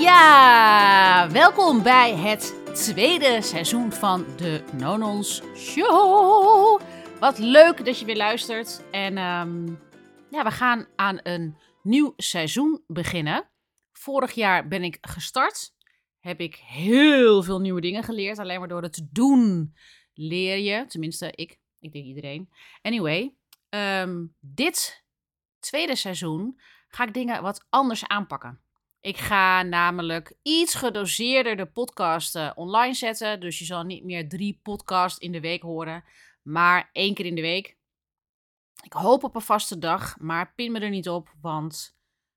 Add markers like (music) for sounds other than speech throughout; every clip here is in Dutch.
Ja, welkom bij het tweede seizoen van de Nonons Show. Wat leuk dat je weer luistert. En ehm, ja, we gaan aan een nieuw seizoen beginnen. Vorig jaar ben ik gestart. Heb ik heel veel nieuwe dingen geleerd. Alleen maar door het te doen leer je. Tenminste, ik. Ik denk iedereen. Anyway, ehm, dit tweede seizoen ga ik dingen wat anders aanpakken. Ik ga namelijk iets gedoseerder de podcasten online zetten. Dus je zal niet meer drie podcasts in de week horen, maar één keer in de week. Ik hoop op een vaste dag, maar pin me er niet op, want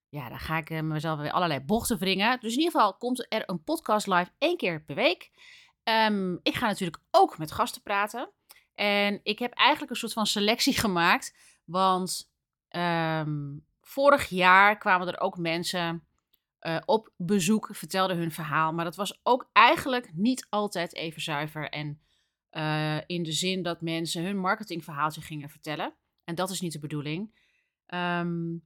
ja, dan ga ik eh, mezelf weer allerlei bochten wringen. Dus in ieder geval komt er een podcast live één keer per week. Ehm, ik ga natuurlijk ook met gasten praten. En ik heb eigenlijk een soort van selectie (laughs) gemaakt, want ehm, vorig jaar kwamen er ook mensen uh, op bezoek, vertelden hun verhaal. Maar dat was ook eigenlijk niet altijd even zuiver. En uh, in de zin dat mensen hun marketingverhaaltje gingen vertellen. En dat is niet de bedoeling. Um,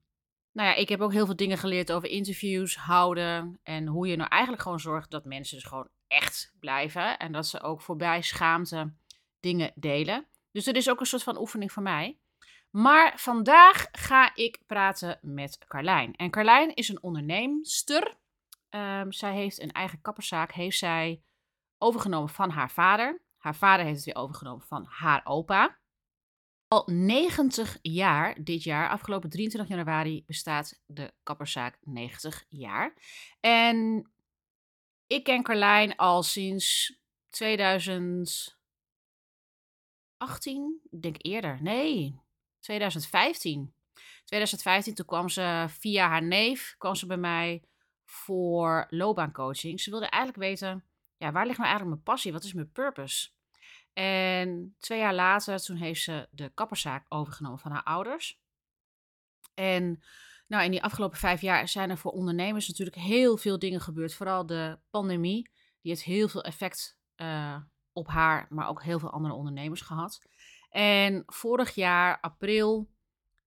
nou ja, ik heb ook heel veel dingen geleerd over interviews houden. En hoe je nou eigenlijk gewoon zorgt dat mensen dus gewoon echt blijven. En dat ze ook voorbij schaamte dingen delen. Dus dat is ook een soort van oefening voor mij. Maar vandaag ga ik praten met Carlijn. En Carlijn is een onderneemster. Um, zij heeft een eigen kapperszaak, heeft zij overgenomen van haar vader. Haar vader heeft het weer overgenomen van haar opa. Al 90 jaar dit jaar, afgelopen 23 januari, bestaat de kapperszaak 90 jaar. En ik ken Carlijn al sinds 2018, ik denk eerder. Nee, 2015. 2015, toen kwam ze via haar neef, kwam ze bij mij voor loopbaancoaching. Ze wilde eigenlijk weten, ja, waar ligt nou eigenlijk mijn passie? Wat is mijn purpose? En twee jaar later, toen heeft ze de kapperszaak overgenomen van haar ouders. En nou, in die afgelopen vijf jaar zijn er voor ondernemers natuurlijk heel veel dingen gebeurd. Vooral de pandemie, die heeft heel veel effect uh, op haar, maar ook heel veel andere ondernemers gehad. En vorig jaar, april,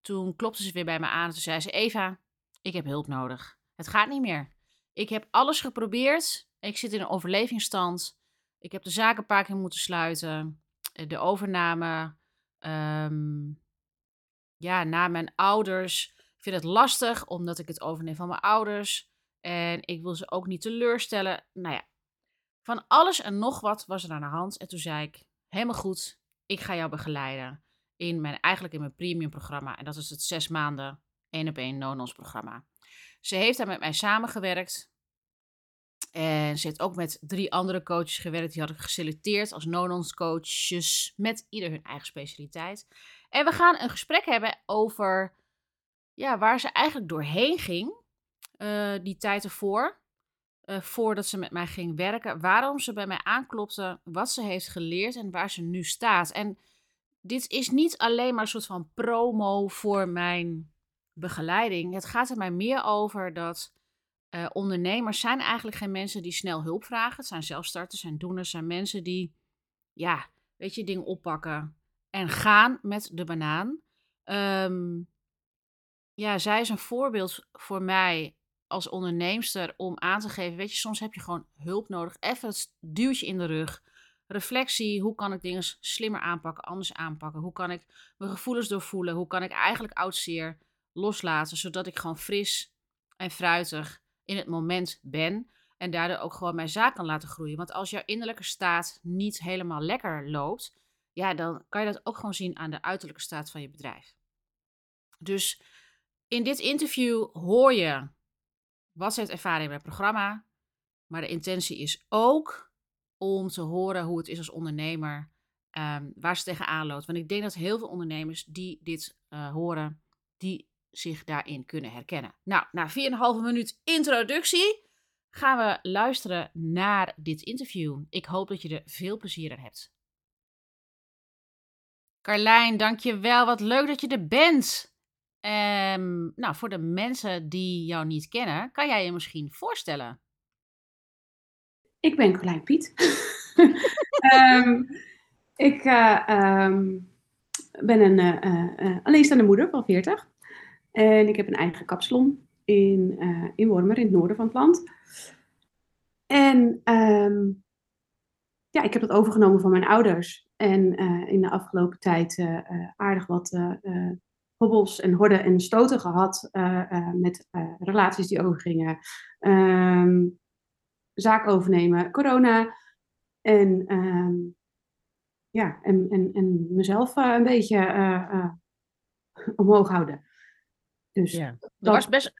toen klopte ze weer bij me aan. Toen zei ze: Eva, ik heb hulp nodig. Het gaat niet meer. Ik heb alles geprobeerd. Ik zit in een overlevingsstand. Ik heb de zaken een paar keer moeten sluiten. Eh, de overname. Um, ja, na mijn ouders. Ik vind het lastig omdat ik het overneem van mijn ouders. En ik wil ze ook niet teleurstellen. Nou ja, van alles en nog wat was er aan de hand. En toen zei ik: helemaal goed ik ga jou begeleiden in mijn, eigenlijk in mijn premium programma. En dat is het zes maanden één op één Nonos programma. Ze heeft daar met mij samengewerkt. En ze heeft ook met drie andere coaches gewerkt. Die had ik geselecteerd als Nonons coaches. Met ieder hun eigen specialiteit. En we gaan een gesprek hebben over ja, waar ze eigenlijk doorheen ging. Uh, die tijd ervoor. Uh, voordat ze met mij ging werken. Waarom ze bij mij aanklopte, wat ze heeft geleerd en waar ze nu staat. En dit is niet alleen maar een soort van promo voor mijn begeleiding. Het gaat er mij meer over dat uh, ondernemers zijn eigenlijk geen mensen die snel hulp vragen. Het zijn zelfstarters, zijn doeners, zijn mensen die, ja, weet je, dingen oppakken en gaan met de banaan. Um, ja, zij is een voorbeeld voor mij als onderneemster om aan te geven, weet je, soms heb je gewoon hulp nodig. Even het duwtje in de rug. Reflectie, hoe kan ik dingen slimmer aanpakken, anders aanpakken? Hoe kan ik mijn gevoelens doorvoelen? Hoe kan ik eigenlijk oud zeer loslaten, zodat ik gewoon fris en fruitig in het moment ben en daardoor ook gewoon mijn zaak kan laten groeien. Want als jouw innerlijke staat niet helemaal lekker loopt, ja, dan kan je dat ook gewoon zien aan de uiterlijke staat van je bedrijf. Dus in dit interview hoor je wat heeft ervaren in mijn programma. Maar de intentie is ook om te horen hoe het is als ondernemer, um, waar ze tegenaan loopt. Want ik denk dat heel veel ondernemers die dit uh, horen, die zich daarin kunnen herkennen. Nou, na 4,5 minuut introductie gaan we luisteren naar dit interview. Ik hoop dat je er veel plezier aan hebt. Carlijn, dankjewel. Wat leuk dat je er bent. Um, nou, voor de mensen die jou niet kennen, kan jij je misschien voorstellen? Ik ben Colijn Piet. um, (laughs) ik uh, um, ben een uh, uh, alleenstaande moeder van 40. En ik heb een eigen kapsalon in, in Wormer, in het noorden van het land. En ehm, ja, ik heb dat overgenomen van mijn ouders. En eh, in de afgelopen tijd eh, eh, aardig wat eh, hobbels en horden en stoten gehad eh, eh, met eh, relaties die overgingen. Ehm, zaak overnemen, corona. En, ehm, ja, en, en, en mezelf een beetje omhoog houden. Dus Ja. Er, was best,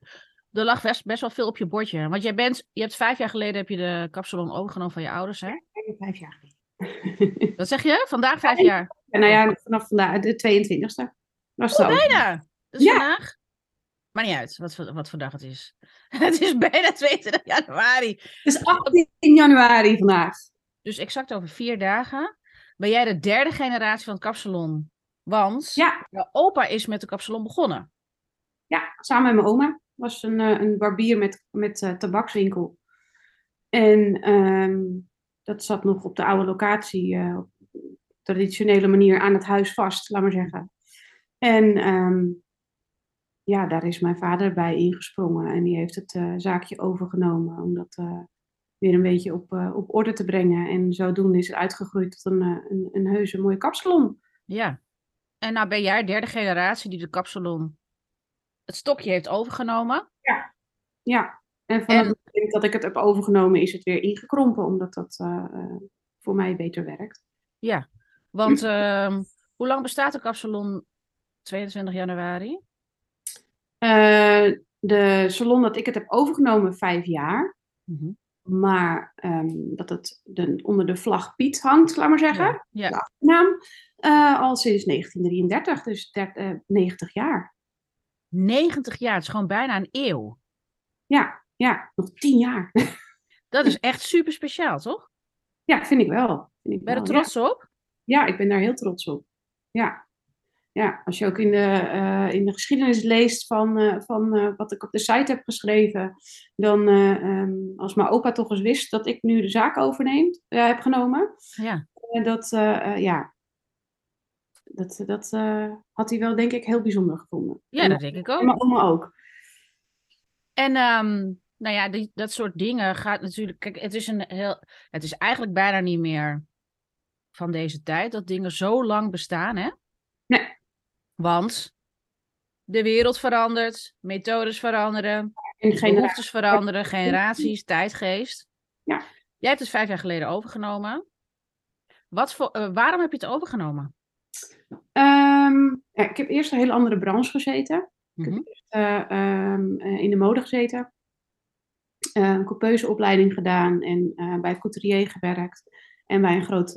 er lag best, best wel veel op je bordje. Want jij bent, je hebt vijf jaar geleden heb je de kapsalon overgenomen van je ouders, hè? vijf jaar geleden. Wat zeg je? Vandaag vijf jaar. En nou ja, vanaf vandaag, de 22e. Was het Oh, bijna. Dus Ja. vandaag? Maar niet uit wat, voor- wat voor dag het is. (laughs) Het is bijna (laughs) 22 januari. Het is 18 januari vandaag. Dus exact over vier dagen ben jij de derde generatie van het kapsalon. Want Ja, jouw opa is met de kapsalon begonnen. ja, samen met mijn oma. Was een, eh, een barbier met, met eh, tabakswinkel. En ehm, dat zat nog op de oude locatie, eh, op traditionele manier aan het huis vast, laat maar zeggen. En ehm, ja, daar is mijn vader bij ingesprongen en die heeft het eh, zaakje overgenomen om dat eh, weer een beetje op, eh, op orde te brengen. En zodoende is het uitgegroeid tot een, een, een heuse mooie kapsalon. Ja. En nou ben jij derde generatie die de kapsalon het stokje heeft overgenomen. Ja, en vanaf En- het moment dat ik het heb overgenomen is het weer ingekrompen, omdat dat voor mij beter werkt. Ja. Want ehm, hoe lang bestaat de kapsalon? 22 januari. Eh, de salon dat ik het heb overgenomen, vijf jaar. Mhm. Maar ehm, dat het de, onder de vlag Piet hangt, laat maar zeggen. Ja. ja. De achternaam. eh, al sinds 1933, dus der- eh, 90 jaar. 90 jaar, het is gewoon bijna een eeuw. Ja, ja, nog 10 jaar. (laughs) Dat is echt super speciaal, toch? ja, vind ik wel. Vind ik Ben je er ja. trots op? Ja, ik ben daar heel trots op. Ja, ja als je ook in de, eh, in de geschiedenis leest van, eh, van eh, wat ik op de site heb geschreven, dan eh, ehm, als mijn opa toch eens wist dat ik nu de zaak overneem, heb genomen, Ja. dat, ja, dat, dat had hij wel denk ik heel bijzonder gevonden. Ja, en, dat denk ik en ook. mijn oma ook. En nou ja, die, dat soort dingen gaat natuurlijk. Kijk, het is een heel. Het is eigenlijk bijna niet meer van deze tijd dat dingen zo lang bestaan, hè? Nee. Want de wereld verandert, methodes veranderen, behoeftes veranderen, generaties, tijdgeest. Ja. Jij hebt het vijf jaar geleden overgenomen. Wat voor, eh, waarom heb je het overgenomen? Ehm, ja, ik heb eerst een hele andere branche gezeten. Ik Mhm. heb eerst eh, ehm, eh, in de mode gezeten. Een coupeuse opleiding gedaan en bij het couturier gewerkt. En bij een groot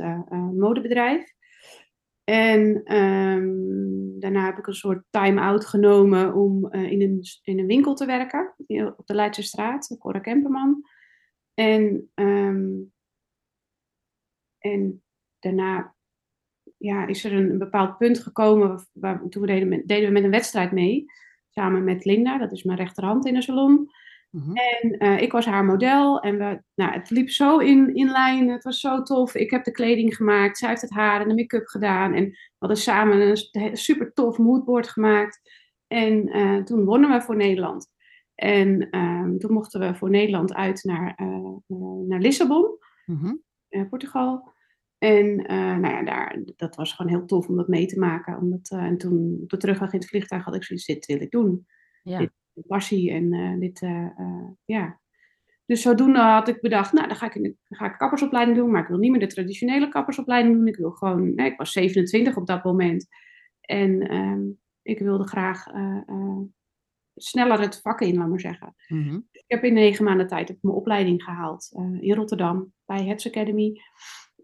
modebedrijf. En ehm, daarna heb ik een soort time-out genomen om eh, in, een, in een winkel te werken. Op de Leidse straat, Cora Kemperman. En, ehm, en daarna ja, is er een, bepaald punt gekomen. Waar, waar- toen deden, deden we met een wedstrijd mee. Samen met Linda, dat is mijn rechterhand in de salon. Mhm. En eh, ik was haar model. En we, nou, het liep zo in, in lijn. Het was zo tof. Ik heb de kleding gemaakt. Zij heeft het haar en de make-up gedaan. En we hadden samen een super tof moodboard gemaakt. En eh, toen wonnen we voor Nederland. En ehm, toen mochten we voor Nederland uit naar, eh, naar Lissabon, eh, Portugal. En nou ja, daar, dat was gewoon heel tof om dat mee te maken. Omdat, en toen op de terugweg in het vliegtuig had ik zoiets, dit wil ik doen Ja. Dit- passie en eh, dit, eh, eh, ja. Dus zodoende had ik bedacht, nou, dan ga ik, dan ga ik kappersopleiding doen, maar ik wil niet meer de traditionele kappersopleiding doen. Ik wil gewoon, nee, ik was 27 op dat moment. En ehm, ik wilde graag sneller het vak in, laat maar zeggen. Mhm. Ik heb in negen maanden tijd heb mijn opleiding gehaald eh, in Rotterdam bij Heads Academy.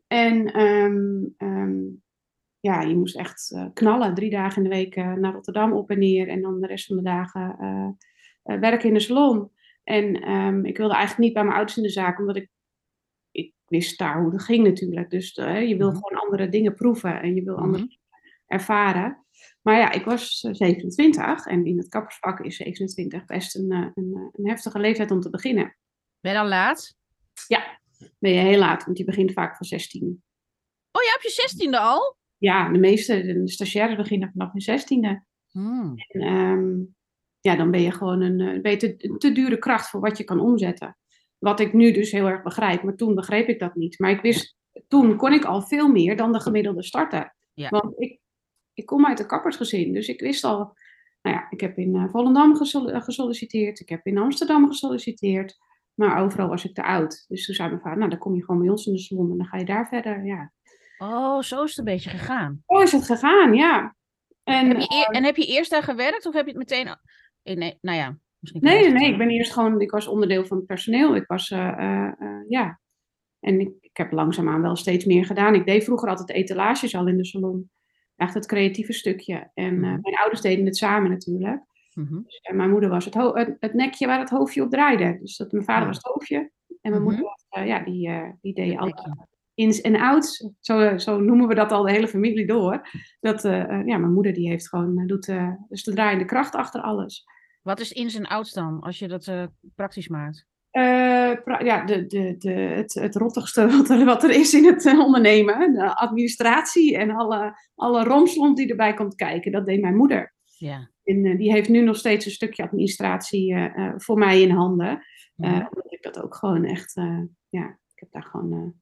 En ehm, ja, je moest echt eh, knallen. Drie dagen in de week eh, naar Rotterdam op en neer. En dan de rest van de dagen eh, werken in de salon. En ehm, ik wilde eigenlijk niet bij mijn ouders in de zaak, omdat ik, ik wist daar hoe dat ging natuurlijk. Dus je wil Mhm. gewoon andere dingen proeven en je wil Mhm. andere dingen ervaren. Maar ja, ik was eh, 27 en in het kappersvak is 27 best een, een, een heftige leeftijd om te beginnen. Ben je dan laat? Ben je heel laat, want je begint vaak van 16. Oh, je hebt je zestiende al? Ja, de meeste de stagiaires beginnen vanaf hun 16e. Hmm. En, ehm, ja, dan ben je gewoon een, eh, ben je te, een te dure kracht voor wat je kan omzetten. wat ik nu dus heel erg begrijp. Maar toen begreep ik dat niet. Maar ik wist, toen kon ik al veel meer dan de gemiddelde starter. Ja. Want ik, ik kom uit een kappersgezin. Dus ik wist al, nou ja, ik heb in eh, Volendam eh, gesolliciteerd. Ik heb in Amsterdam gesolliciteerd. Maar overal was ik te oud. Dus toen zei mijn vader, nou dan kom je gewoon bij ons in de salon en dan ga je daar verder. Ja. Oh, zo is het een beetje gegaan. Zo is het gegaan, ja. En, Heb je eer- en heb je eerst daar gewerkt of heb je het meteen... eh, Nee, nou ja, misschien... Nee, dat nee, ik ben eerst gewoon, ik was onderdeel van het personeel. Ik was, eh, eh, eh, ja. En ik, ik heb langzaamaan wel steeds meer gedaan. Ik deed vroeger altijd etalages al in de salon. Echt het creatieve stukje. En eh, Mhm. mijn ouders deden het samen natuurlijk. Mhm. Dus, en mijn moeder was het, ho- het, het nekje waar het hoofdje op draaide. Dus dat, mijn vader Ja. was het hoofdje. En mijn Mhm. moeder was, eh, ja, die, eh, die deed nekje. Ins en outs. Zo, zo noemen we dat al de hele familie door. Dat, eh, eh, ja, mijn moeder die heeft gewoon, eh, doet dus de draaiende kracht achter alles. Wat is ins en outs dan, als je dat praktisch maakt? Pra- ja, de, de, de, het, het rottigste (laughs) wat er, wat er is in het ondernemen. De administratie en alle, alle romslomp die erbij komt kijken. Dat deed mijn moeder. Ja. En die heeft nu nog steeds een stukje administratie voor mij in handen. Mhm. omdat ik dat ook gewoon echt, ja, ik heb daar gewoon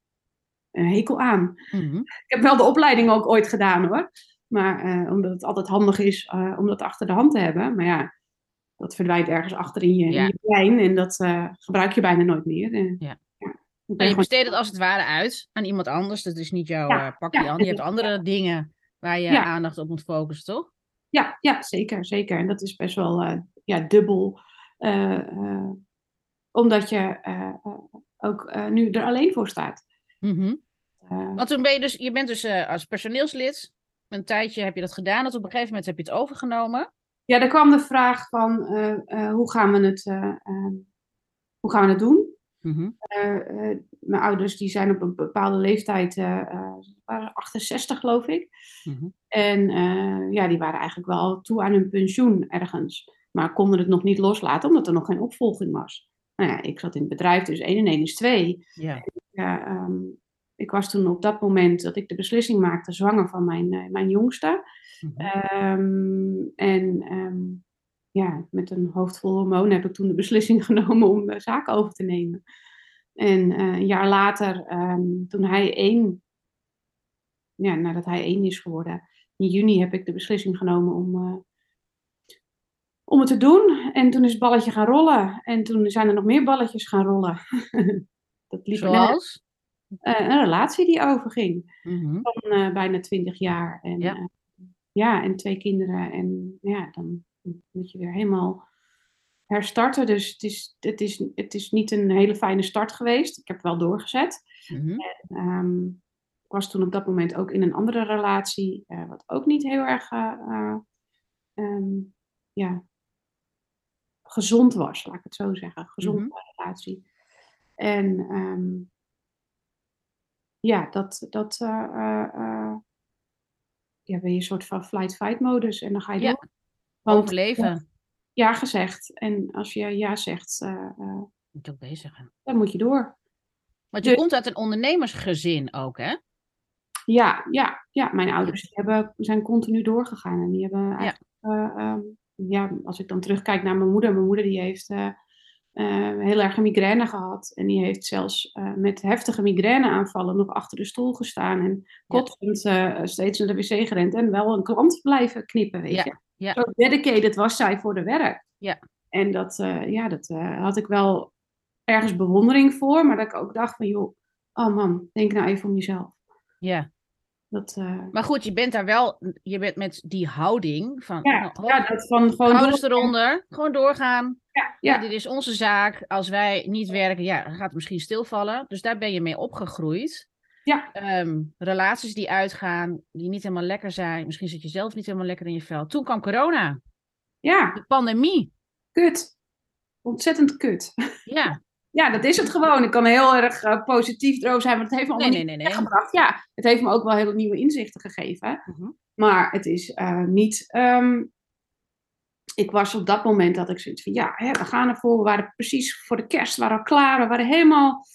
een hekel aan. Mhm. Ik heb wel de opleiding ook ooit gedaan hoor. Maar eh, omdat het altijd handig is eh, om dat achter de hand te hebben. Maar ja, dat verdwijnt ergens achter in je, in je brein. En dat eh, gebruik je bijna nooit meer. Ja. je besteedt het als het ware uit aan iemand anders. Dat is niet jouw Ja, pakje aan. Je hebt andere dingen waar je aandacht op moet focussen, toch? ja, ja, zeker, zeker. En dat is best wel ja, dubbel. omdat je ook nu er alleen voor staat. Mhm. Want toen ben je dus, je bent dus eh, als personeelslid. Een tijdje heb je dat gedaan. Dat op een gegeven moment heb je het overgenomen. ja, er kwam de vraag van eh, eh, hoe, gaan we het, eh, eh, hoe gaan we het doen? Mhm. Mijn ouders die zijn op een bepaalde leeftijd, waren 68 geloof ik. Mhm. En ja, die waren eigenlijk wel toe aan hun pensioen ergens. Maar konden het nog niet loslaten omdat er nog geen opvolging was. Nou ja, ik zat in het bedrijf, dus 1 en 1 is 2. Ja. Ja, ehm, ik was toen op dat moment dat ik de beslissing maakte zwanger van mijn, eh, mijn jongste. Mhm. Ehm, en ehm, ja, met een hoofd vol hormonen heb ik toen de beslissing (laughs) genomen om de zaak over te nemen. En eh, een jaar later, ehm, toen hij één, ja, nadat hij één is geworden, in juni heb ik de beslissing genomen om, eh, om het te doen. En toen is het balletje gaan rollen. En toen zijn er nog meer balletjes gaan rollen. (laughs) Dat liep Zoals? Eh, een relatie die overging Mhm. van eh, bijna twintig jaar. En, Ja. ja. ja, en twee kinderen. En ja, dan moet je weer helemaal herstarten. Dus het is, het, is, het is niet een hele fijne start geweest. Ik heb wel doorgezet. Mhm. Ehm, ik was toen op dat moment ook in een andere relatie, eh, wat ook niet heel erg eh, eh, ehm, ja, gezond was, laat ik het zo zeggen. Gezonde Mhm. relatie. En ehm, ja, dat, dat eh, eh, eh, ja, ben je een soort van flight-fight modus en dan ga je Ja. door. Want Overleven. ja gezegd. En als je ja zegt, Moet je ook bezigen. dan moet je door. Want je Dus- komt uit een ondernemersgezin ook, hè? Ja, ja, ja. Mijn ouders die hebben, zijn continu doorgegaan. En die hebben eigenlijk, eh, ehm, ja, als ik dan terugkijk naar mijn moeder. Mijn moeder die heeft eh, heel erg een migraine gehad. En die heeft zelfs eh, met heftige migraineaanvallen nog achter de stoel gestaan. En kotsend eh, steeds naar de wc gerend. En wel een klant blijven knippen, weet Ja, je. ja. Zo dedicated was zij voor de werk. Ja. En dat, ja, dat had ik wel ergens bewondering voor. Maar dat ik ook dacht van, joh, oh man, denk nou even om jezelf. Ja. Dat, eh, Maar goed, je bent daar wel, je bent met die houding van, Ja, nou, ja, dat van gewoon door- eronder, gewoon doorgaan. Ja, Ja, ja, dit is onze zaak. Als wij niet werken, ja, dan gaat het misschien stilvallen. Dus daar ben je mee opgegroeid. ja, Ehm, relaties die uitgaan, die niet helemaal lekker zijn. Misschien zit je zelf niet helemaal lekker in je vel. Toen kwam corona, ja, de pandemie. kut. Ontzettend kut. Ja, (laughs) Ja, dat is het gewoon. Ik kan heel erg eh, positief erover zijn, maar het heeft me allemaal nee, niet nee, nee, nee. weggebracht. Ja, het heeft me ook wel hele nieuwe inzichten gegeven. Mhm. Maar het is eh, niet... ehm, ik was op dat moment dat ik zoiets van, ja, hè, we gaan ervoor. We waren precies voor de kerst, we waren al klaar. We waren helemaal...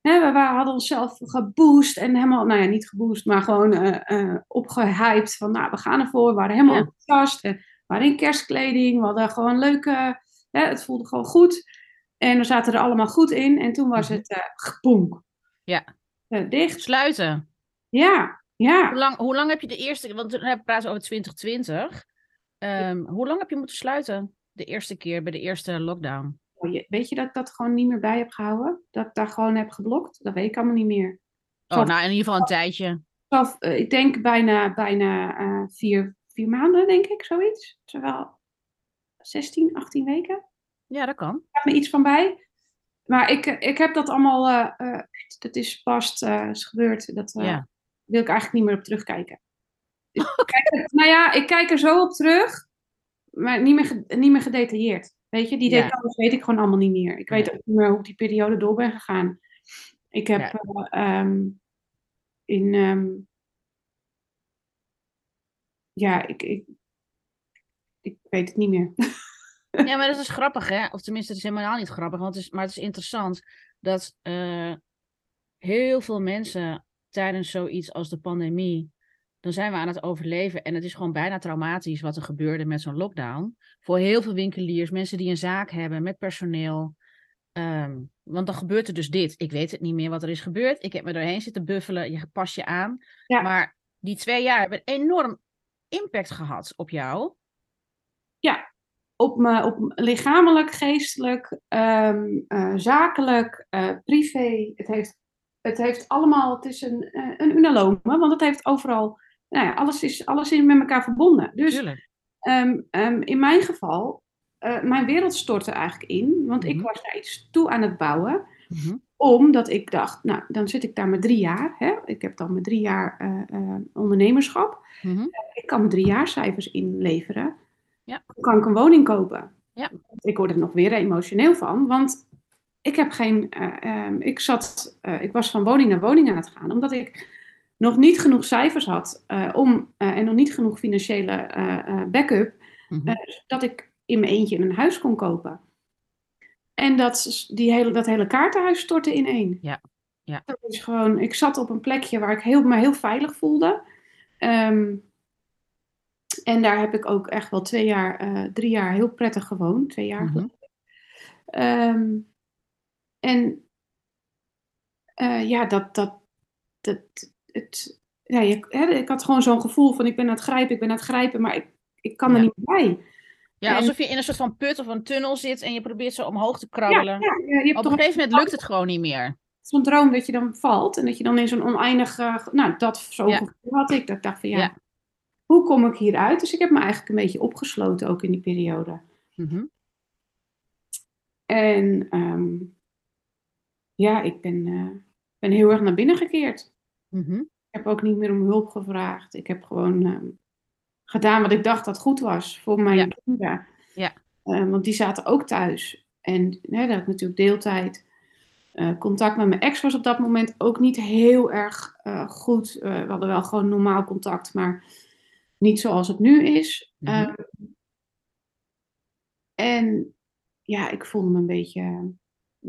Hè, we waren, hadden onszelf geboost en helemaal, nou ja, niet geboost, maar gewoon eh, opgehyped van, nou, we gaan ervoor. We waren helemaal Ja. enthousiast. en We waren in kerstkleding, we hadden gewoon leuke... Hè, het voelde gewoon goed. En we zaten er allemaal goed in. En toen was Mhm. het uh, geponk. Ja. Uh, dicht. Sluiten. Ja, ja. Hoe lang, hoe lang heb je de eerste, want we praten over 2020. Um, hoe lang heb je moeten sluiten de eerste keer bij de eerste lockdown? Oh, weet je dat ik dat gewoon niet meer bij heb gehouden? Dat ik daar gewoon heb geblokt? Dat weet ik allemaal niet meer. Oh, nou in ieder geval een tijdje. Uh, ik denk bijna, bijna uh, vier, vier maanden, denk ik, zoiets. Terwijl 16, 18 weken. Ja, dat kan. Me iets van bij. Maar ik, ik heb dat allemaal, uh, dat is pas is gebeurd. Dat ja. wil ik eigenlijk niet meer op terugkijken. (laughs) kijk, nou ja, ik kijk er zo op terug, maar niet meer, niet meer gedetailleerd. Weet je, die Ja. details weet ik gewoon allemaal niet meer. Ik weet ook niet meer hoe ik die periode door ben gegaan. Ik heb Ja. eh, ehm, in. ehm, ja, ik, ik, ik weet het niet meer. (laughs) Ja, maar dat is grappig, hè? Of tenminste, het is helemaal niet grappig, want het is, maar het is interessant dat eh, heel veel mensen tijdens zoiets als de pandemie, dan zijn we aan het overleven en het is gewoon bijna traumatisch wat er gebeurde met zo'n lockdown. Voor heel veel winkeliers, mensen die een zaak hebben met personeel. Ehm, want dan gebeurt er dus dit. Ik weet het niet meer wat er is gebeurd. Ik heb me doorheen zitten buffelen. Je pas je aan. Ja. Maar die twee jaar hebben enorm impact gehad op jou. Ja, op me, op me lichamelijk, geestelijk, ehm, eh, zakelijk, eh, privé. Het heeft, het heeft allemaal, het is een, eh, een unalome, want het heeft overal, nou ja, alles is, alles is met elkaar verbonden. Dus ehm, ehm, in mijn geval, mijn wereld stortte eigenlijk in, want ik Mhm. was daar iets toe aan het bouwen Mhm. omdat ik dacht, nou, dan zit ik daar met drie jaar. Hè? Ik heb dan met drie jaar ondernemerschap. Mhm. Ik kan mijn drie jaar cijfers inleveren. Ja. Kan ik een woning kopen. Ja. Ik word er nog weer emotioneel van, want ik heb geen. eh, ehm, ik zat, eh, ik was van woning naar woning aan het gaan, omdat ik nog niet genoeg cijfers had eh, om en nog niet genoeg financiële backup eh, dat ik in mijn eentje een huis kon kopen. En dat, die hele, dat hele kaartenhuis stortte ineen. Ja, ja. Dat is gewoon, ik zat op een plekje waar ik heel, me heel veilig voelde. Ehm, en daar heb ik ook echt wel twee jaar, eh, drie jaar heel prettig gewoond. Twee jaar. Ehm, en eh, ja, dat, dat, dat, het, ja, je, hè, ik had gewoon zo'n gevoel van ik ben aan het grijpen, ik ben aan het grijpen, maar ik, ik kan er Ja. niet bij. Ja, En- alsof je in een soort van put of een tunnel zit en je probeert zo omhoog te krabbelen. ja, je hebt Op toch een gegeven moment lukt het gewoon niet meer. zo'n droom dat je dan valt en dat je dan in zo'n oneindig, nou dat gevoel had ik, dat ik dacht van Ja. Hoe kom ik hieruit? Dus ik heb me eigenlijk een beetje opgesloten ook in die periode. Mhm. En ehm, ja, ik ben, eh, ben heel erg naar binnen gekeerd. Mhm. Ik heb ook niet meer om hulp gevraagd. Ik heb gewoon ehm, gedaan wat ik dacht dat goed was voor mijn Ja. kinderen. Ja. Eh, want die zaten ook thuis. En hè, dat had natuurlijk deeltijd. Eh, contact met mijn ex was op dat moment ook niet heel erg goed. We hadden wel gewoon normaal contact, maar niet zoals het nu is. Mhm. Ehm, en ja, ik voelde me een beetje.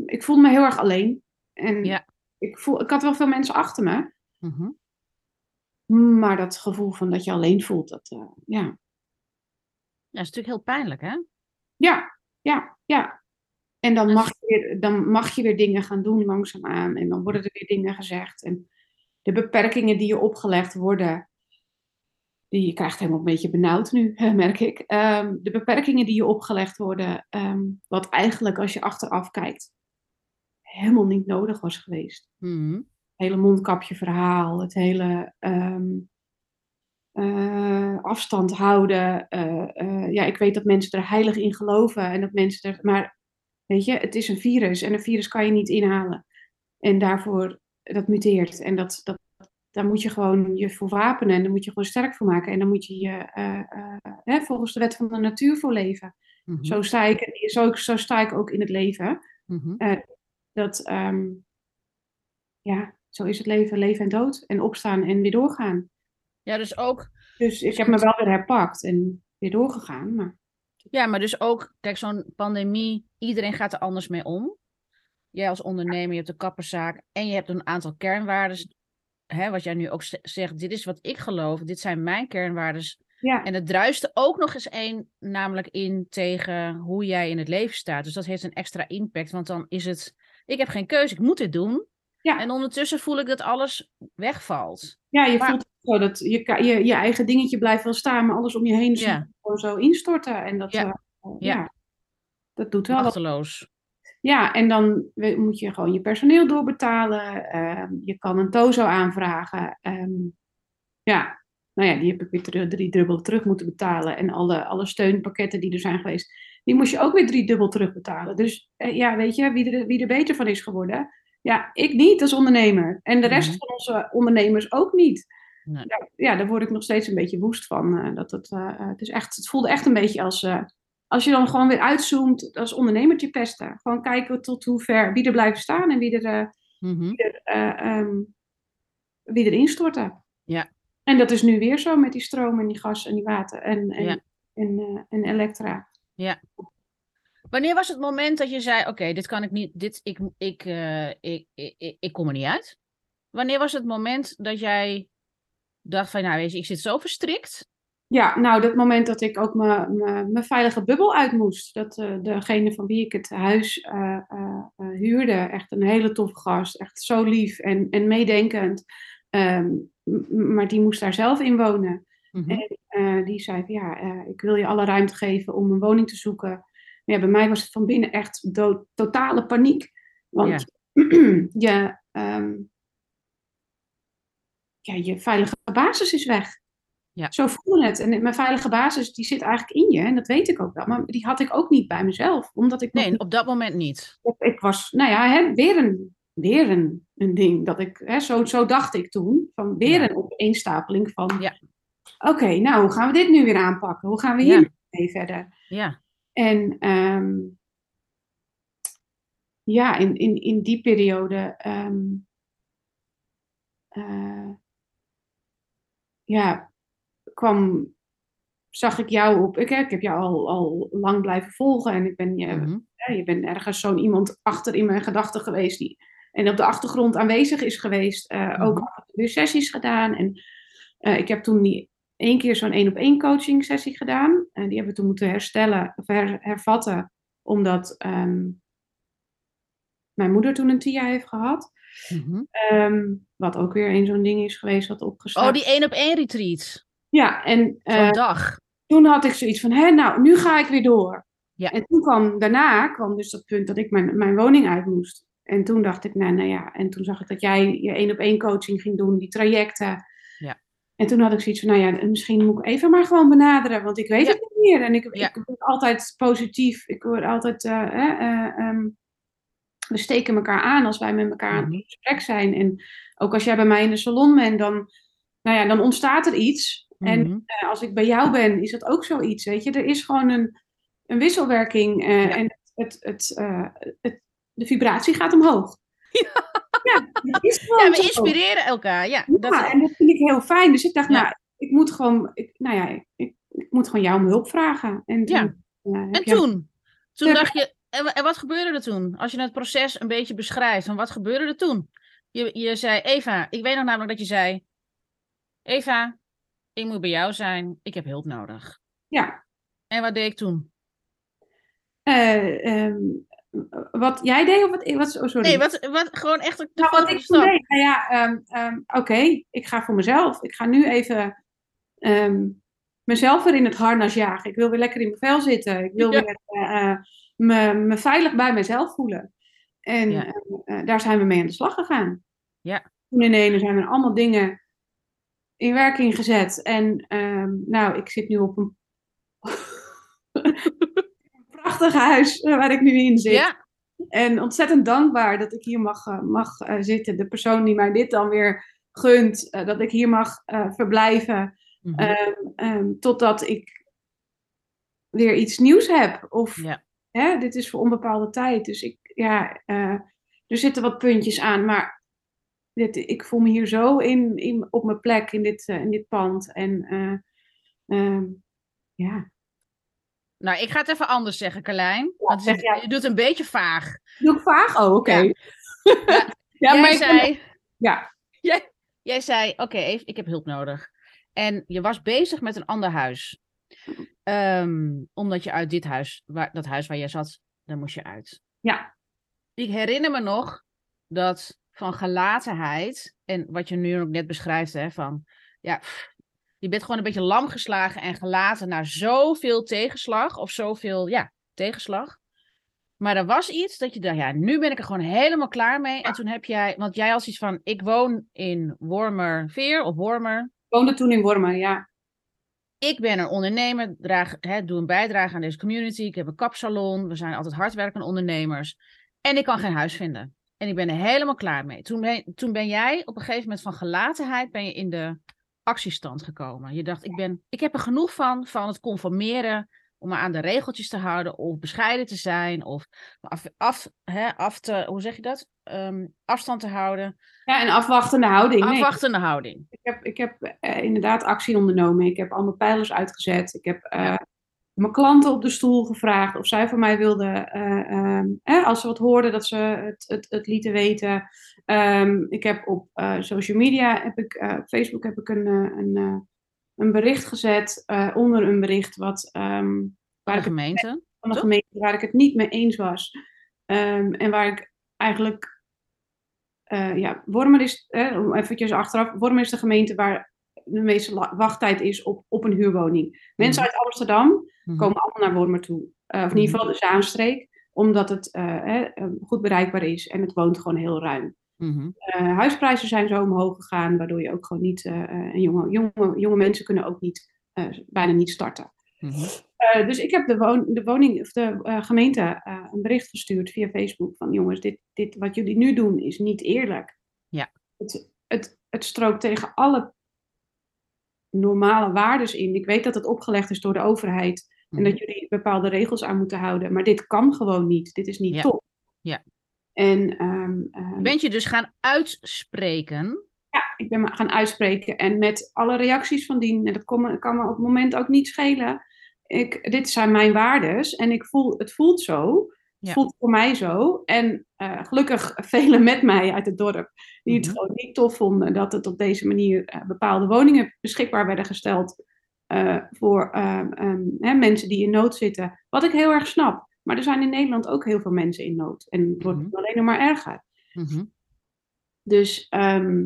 Ik voelde me heel erg alleen. En Ja. ik, voel, ik had wel veel mensen achter me. Mhm. Maar dat gevoel van dat je alleen voelt, dat eh, ja. Dat is natuurlijk heel pijnlijk, hè? Ja, ja, ja. En dan mag, je weer, dan mag je weer dingen gaan doen langzaamaan. En dan worden er weer dingen gezegd. En de beperkingen die je opgelegd worden. Die, je krijgt helemaal een beetje benauwd nu, (laughs) merk ik. Ehm, de beperkingen die je opgelegd worden. ehm, wat eigenlijk als je achteraf kijkt. helemaal niet nodig was geweest. Mhm. Het hele mondkapje verhaal. Het hele ehm, afstand houden. eh, eh, ja, ik weet dat mensen er heilig in geloven. En dat mensen er. Maar weet je, het is een virus. En een virus kan je niet inhalen. En daarvoor, dat muteert. En dat, dat, daar moet je gewoon je voor wapenen. En daar moet je gewoon sterk voor maken. En dan moet je je eh, eh, hè, volgens de wet van de natuur voor leven. Mhm. Zo, sta ik, zo, zo sta ik ook in het leven. Mhm. Dat, ehm, ja, zo is het leven, leven en dood. En opstaan en weer doorgaan. Ja, dus ook, Dus ik heb me wel weer herpakt en weer doorgegaan. Maar ja, maar dus ook, kijk, zo'n pandemie, iedereen gaat er anders mee om. Jij als ondernemer, je hebt een kapperszaak en je hebt een aantal kernwaarden. Hè, wat jij nu ook zegt, dit is wat ik geloof, dit zijn mijn kernwaarden. Ja. En het druiste ook nog eens één, namelijk in tegen hoe jij in het leven staat. Dus dat heeft een extra impact, want dan is het, ik heb geen keuze, ik moet dit doen. Ja. En ondertussen voel ik dat alles wegvalt. Ja, je Maar- voelt zo dat je, je, je eigen dingetje blijft wel staan, maar alles om je heen Ja. gewoon zo instorten. En dat, Ja. eh, ja. Dat doet wel. Machteloos. Ja, en dan moet je gewoon je personeel doorbetalen. Ehm, je kan een TOZO aanvragen. Ehm, ja, nou ja, die heb ik weer drie, drie dubbel terug moeten betalen. En alle, alle steunpakketten die er zijn geweest, die moest je ook weer drie dubbel terugbetalen. Dus eh, ja, weet je, wie er, wie er beter van is geworden? Ja, ik niet als ondernemer. En de rest Mhm. van onze ondernemers ook niet. Nee. Ja, ja, daar word ik nog steeds een beetje woest van. eh, dat het, eh, het, is echt, het voelde echt een beetje als... als je dan gewoon weer uitzoomt, als ondernemertje pesten. Gewoon kijken tot hoe ver, wie er blijven staan en wie er, wie er, ehm, wie er instorten. Ja. En dat is nu weer zo met die stroom en die gas en die water en, en, Ja. en, eh, en elektra. Wanneer was het moment dat je zei: Oké, dit kan ik niet, dit, ik, ik, ik, ik, ik, ik kom er niet uit? Wanneer was het moment dat jij dacht: van, Nou, weet je, ik zit zo verstrikt. Ja, nou, dat moment dat ik ook mijn- veilige bubbel uit moest. Dat eh, degene van wie ik het huis eh, eh, huurde, echt een hele toffe gast, echt zo lief en, en meedenkend. Ehm, maar die moest daar zelf in wonen. Mhm. En die zei van ja, ik wil je alle ruimte geven om een woning te zoeken. Maar ja, bij mij was het van binnen echt dood, totale paniek. Want (clears throat) je, ehm, ja, je veilige basis is weg. Ja. Zo voelde het. En mijn veilige basis die zit eigenlijk in je. En dat weet ik ook wel. Maar die had ik ook niet bij mezelf. Omdat ik Nee, op dat moment niet. ik, ik was, nou ja, hè, weer, een, weer een, een ding dat ik, hè, zo, zo dacht ik toen, van weer Ja. een opeenstapeling van, Ja. oké, nou, hoe gaan we dit nu weer aanpakken? Hoe gaan we hier mee verder? Ja. En ehm, ja, in, in, in die periode, ehm, eh, ja, kwam, zag ik jou op, ik, ik heb jou al, al lang blijven volgen en ik ben je Mhm. ja, je bent ergens zo'n iemand achter in mijn gedachten geweest die en op de achtergrond aanwezig is geweest. Ook Mhm. af en toe weer sessies gedaan. En eh, ik heb toen die één keer zo'n één op één coaching sessie gedaan. En die hebben we toen moeten herstellen of her- hervatten, omdat ehm, mijn moeder toen een TIA heeft gehad. Mhm. Ehm, wat ook weer een zo'n ding is geweest wat opgestart. Oh, die één op één retreat. Ja, en eh, dag. toen had ik zoiets van, hé, nou, nu ga ik weer door. Ja. En toen kwam, daarna kwam dus dat punt dat ik mijn, mijn woning uit moest. En toen dacht ik, nou, nou ja, en toen zag ik dat jij je één op één coaching ging doen, die trajecten. Ja. En toen had ik zoiets van, nou ja, misschien moet ik even maar gewoon benaderen, want ik weet Ja. het niet meer. En ik, Ja. ik word altijd positief, ik word altijd, eh, eh, eh, ehm, we steken elkaar aan als wij met elkaar Mhm. in gesprek zijn. En ook als jij bij mij in de salon bent, dan, nou ja, dan ontstaat er iets. En Mhm. eh, als ik bij jou ben, is dat ook zoiets, weet je. Er is gewoon een, een wisselwerking eh, Ja. en het, het, eh, het, de vibratie gaat omhoog. (laughs) Ja, dat is gewoon Ja, we zo. inspireren elkaar. Ja, Ja, dat, en dat vind ik heel fijn. Dus ik dacht, nou, ik moet gewoon, ik, nou ja, ik, ik moet gewoon jou om hulp vragen. En toen, En toen? Toen dacht je, en wat gebeurde er toen? Als je het proces een beetje beschrijft, van wat gebeurde er toen? Je, je zei, Eva, ik weet nog namelijk dat je zei, Eva, ik moet bij jou zijn, ik heb hulp nodig. Ja, En wat deed ik toen? eh, ehm, wat jij deed of wat, wat oh, sorry. Nee, wat, wat gewoon echt Nou, wat ik toen stap. deed, nou ja, ehm, ehm, oké, ik ga voor mezelf. Ik ga nu even mezelf weer in het harnas jagen. Ik wil weer lekker in mijn vel zitten. Ik wil (laughs) Ja. weer eh, me, me veilig bij mezelf voelen. En Ja. eh, daar zijn we mee aan de slag gegaan. Ja. Toen in ene zijn er allemaal dingen in werking gezet. En ehm, nou, ik zit nu op een (laughs) prachtig huis eh, waar ik nu in zit. Ja, En ontzettend dankbaar dat ik hier mag, eh, mag eh, zitten. De persoon die mij dit dan weer gunt, dat ik hier mag verblijven. Mhm. Ehm, ehm, totdat ik weer iets nieuws heb. Of Ja. hè, dit is voor onbepaalde tijd. Dus ik, ja, er zitten wat puntjes aan. Maar dit, ik voel me hier zo in, in, op mijn plek in dit, eh, in dit pand. En eh, ehm, ja, Nou, ik ga het even anders zeggen, Carlijn. Want jij. je doet een beetje vaag. doe ik vaag? Oh, oké. (laughs) Ja. Ja, jij maar ik- zei, ja, jij zei, oké, ik heb hulp nodig. En je was bezig met een ander huis. Ehm, omdat je uit dit huis, waar, dat huis waar je zat, daar moest je uit. Ja. Ik herinner me nog dat van gelatenheid, en wat je nu ook net beschrijft, hè, van ja, je bent gewoon een beetje lam geslagen en gelaten naar zoveel tegenslag, of zoveel, ja, tegenslag. Maar er was iets dat je dacht, ja, nu ben ik er gewoon helemaal klaar mee. En toen heb jij, want jij als iets van, ik woon in Wormerveer of Wormer. Ik woonde toen in Wormer, ja. Ik ben een ondernemer, draag, hè, doe een bijdrage aan deze community. Ik heb een kapsalon, we zijn altijd hardwerkende ondernemers. En ik kan geen huis vinden. En ik ben er helemaal klaar mee. Toen ben, toen ben jij op een gegeven moment van gelatenheid ben je in de actiestand gekomen. Je dacht, ik, ben, ik heb er genoeg van, van het conformeren, om me aan de regeltjes te houden, of bescheiden te zijn, of af, af, hè, af te, hoe zeg je dat? Ehm, afstand te houden. Ja, en afwachtende houding. Nee, Afwachtende houding. ik heb, ik heb eh, inderdaad actie ondernomen. Ik heb allemaal pijlers uitgezet. Ik heb eh, mijn klanten op de stoel gevraagd of zij van mij wilden, eh, ehm, als ze wat hoorden, dat ze het, het, het lieten weten. Ehm, ik heb op eh, social media, heb ik, eh, op Facebook heb ik een, een, een bericht gezet onder een bericht wat, ehm, waar De ik het gemeente. van de Toch? gemeente waar ik het niet mee eens was. En waar ik eigenlijk, ja, Wormer is, eh, om eventjes achteraf, Wormer is de gemeente waar de meeste wachttijd is op, op een huurwoning. Mensen Mhm. uit Amsterdam. Komen allemaal naar Wormer toe. Eh, of in ieder geval de Zaanstreek, omdat het eh, eh, goed bereikbaar is en het woont gewoon heel ruim. Mhm. Huisprijzen zijn zo omhoog gegaan, waardoor je ook gewoon niet, en jonge, jonge, jonge mensen kunnen ook niet, bijna niet starten. Mhm. Dus ik heb de, woon, de woning, of de gemeente een bericht gestuurd via Facebook van jongens, dit, dit wat jullie nu doen is niet eerlijk. Ja. Het, het, het strookt tegen alle normale waardes in. Ik weet dat het opgelegd is door de overheid en Mhm. dat jullie bepaalde regels aan moeten houden, maar dit kan gewoon niet. Dit is niet Ja. top. Ja. En ehm, ehm, bent je dus gaan uitspreken. ja, ik ben me gaan uitspreken en met alle reacties van dien, en dat kon me- kan me op het moment ook niet schelen. Ik, dit zijn mijn waardes en ik voel, het voelt zo. Het Ja. voelt voor mij zo. En eh, gelukkig velen met mij uit het dorp die het Mhm. gewoon niet tof vonden dat het op deze manier eh, bepaalde woningen beschikbaar werden gesteld eh, voor ehm, ehm, hè, mensen die in nood zitten. Wat ik heel erg snap. Maar er zijn in Nederland ook heel veel mensen in nood. En het wordt Mhm. alleen nog maar erger. Mhm. Dus ehm,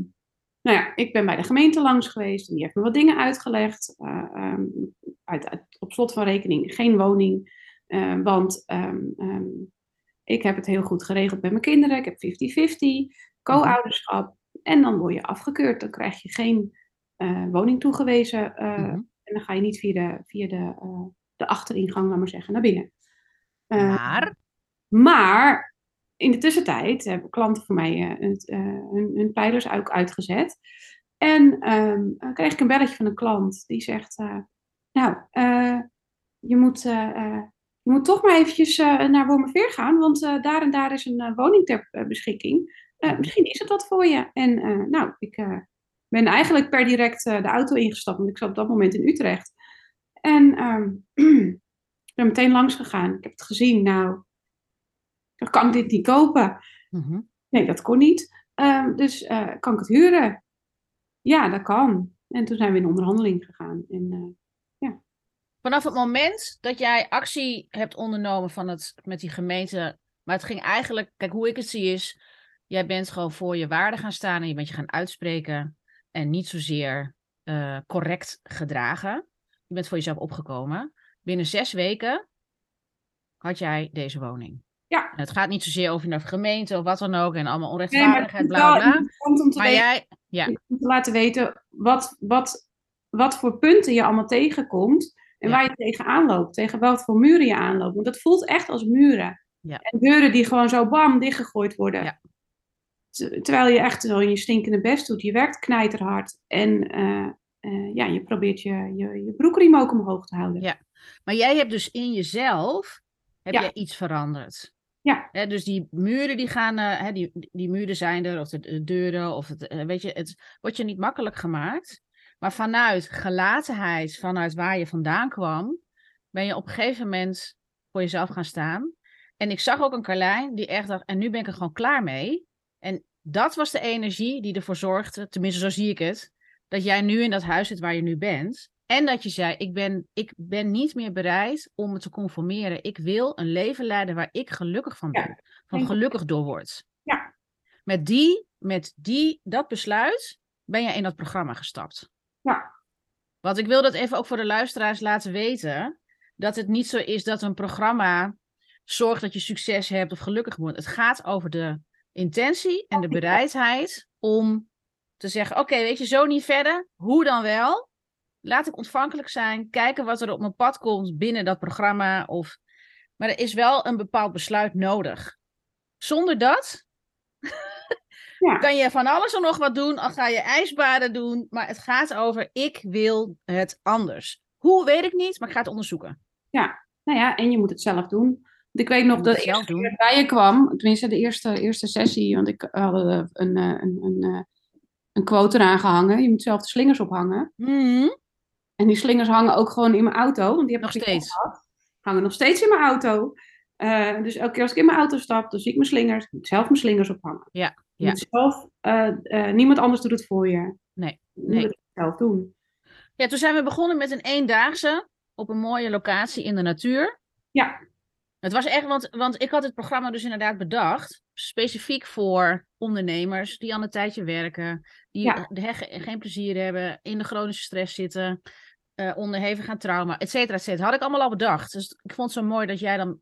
nou ja, ik ben bij de gemeente langs geweest en die heeft me wat dingen uitgelegd. Eh, uit, uit- op slot van rekening geen woning, eh, want ik heb het heel goed geregeld met mijn kinderen. Ik heb 50-50, co-ouderschap. En dan word je afgekeurd. Dan krijg je geen woning toegewezen. Mhm. En dan ga je niet via de, via de, eh, de achteringang, laat maar zeggen, naar binnen. Eh, Maar. maar in de tussentijd hebben klanten van mij eh, het, hun, hun pijlers ook uitgezet. En ehm, dan kreeg ik een belletje van een klant die zegt: Nou, je, moet, je moet toch maar eventjes eh, naar Wormerveer gaan, want daar en daar is een woning ter beschikking. Eh, misschien is het wat voor je. En nou, ik ben eigenlijk per direct eh, de auto ingestapt, want ik zat op dat moment in Utrecht. En ehm, ik (clears throat) ben meteen langs gegaan. Ik heb het gezien. Nou, dan kan ik dit niet kopen. Mhm. Nee, dat kon niet. Ehm, dus eh, kan ik het huren? Ja, dat kan. En toen zijn we in onderhandeling gegaan. En, eh, Vanaf het moment dat jij actie hebt ondernomen van het, met die gemeente. Maar het ging eigenlijk, kijk hoe ik het zie is. Jij bent gewoon voor je waarde gaan staan en je bent je gaan uitspreken. En niet zozeer eh, correct gedragen. Je bent voor jezelf opgekomen. Binnen zes weken had jij deze woning. ja, En het gaat niet zozeer over de gemeente of wat dan ook. En allemaal nee, maar onrechtvaardigheid, bla bla bla. interessant om te, Maar weten- jij, ja. om te laten weten wat, wat, wat voor punten je allemaal tegenkomt. En Ja. waar je tegenaan loopt. Tegen wat voor muren je aanloopt. Want het voelt echt als muren. Ja. En deuren die gewoon zo bam dichtgegooid worden. Ja. Ter- Terwijl je echt zo je stinkende best doet. Je werkt knijterhard. En eh, eh, ja, je probeert je, je, je broekriem ook omhoog te houden. Ja. Maar jij hebt dus in jezelf heb Ja. jij iets veranderd. Ja. Dus die muren die gaan, eh, die, die muren zijn er, of de, de deuren, of het, weet je, het wordt je niet makkelijk gemaakt. Maar vanuit gelatenheid, vanuit waar je vandaan kwam, ben je op een gegeven moment voor jezelf gaan staan. En ik zag ook een Carlijn die echt dacht, en nu ben ik er gewoon klaar mee. En dat was de energie die ervoor zorgde, tenminste zo zie ik het, dat jij nu in dat huis zit waar je nu bent. En dat je zei, ik ben, ik ben niet meer bereid om me te conformeren. Ik wil een leven leiden waar ik gelukkig van ben. Ja, van gelukkig door word. Ja. Met, die, met die, dat besluit ben je in dat programma gestapt. Ja. Want ik wil dat even ook voor de luisteraars laten weten. Dat het niet zo is dat een programma zorgt dat je succes hebt of gelukkig wordt. Het gaat over de intentie en de bereidheid om te zeggen: Oké, weet je, zo niet verder. Hoe dan wel? Laat ik ontvankelijk zijn. Kijken wat er op mijn pad komt binnen dat programma. Of... Maar er is wel een bepaald besluit nodig. Zonder dat Ja. (laughs) kan je van alles en nog wat doen. Al ga je ijsbaden doen. Maar het gaat over: ik wil het anders. Hoe weet ik niet, maar ik ga het onderzoeken. Nou ja, en je moet het zelf doen. Ik weet nog dat keer dat bij je kwam, tenminste de eerste, eerste sessie, want ik had een, een, een, een, eh, een quote eraan gehangen. Je moet zelf de slingers ophangen. Mhm. En die slingers hangen ook gewoon in mijn auto, want die heb Nog ik steeds. gehad. Hangen nog steeds in mijn auto. Eh, dus elke keer als ik in mijn auto stap, dan zie ik mijn slingers. Ik moet zelf mijn slingers ophangen. Ja, ja. moet zelf, eh, eh, niemand anders doet het voor je. Nee, Je nee. moet het zelf doen. Ja, toen zijn we begonnen met een eendaagse op een mooie locatie in de natuur. Ja, Het was echt, want, want ik had het programma dus inderdaad bedacht, specifiek voor ondernemers die al een tijdje werken, die Ja. de he- geen plezier hebben, in de chronische stress zitten, eh onderhevig aan trauma, et cetera, et cetera. Had ik allemaal al bedacht. Dus ik vond het zo mooi dat jij dan...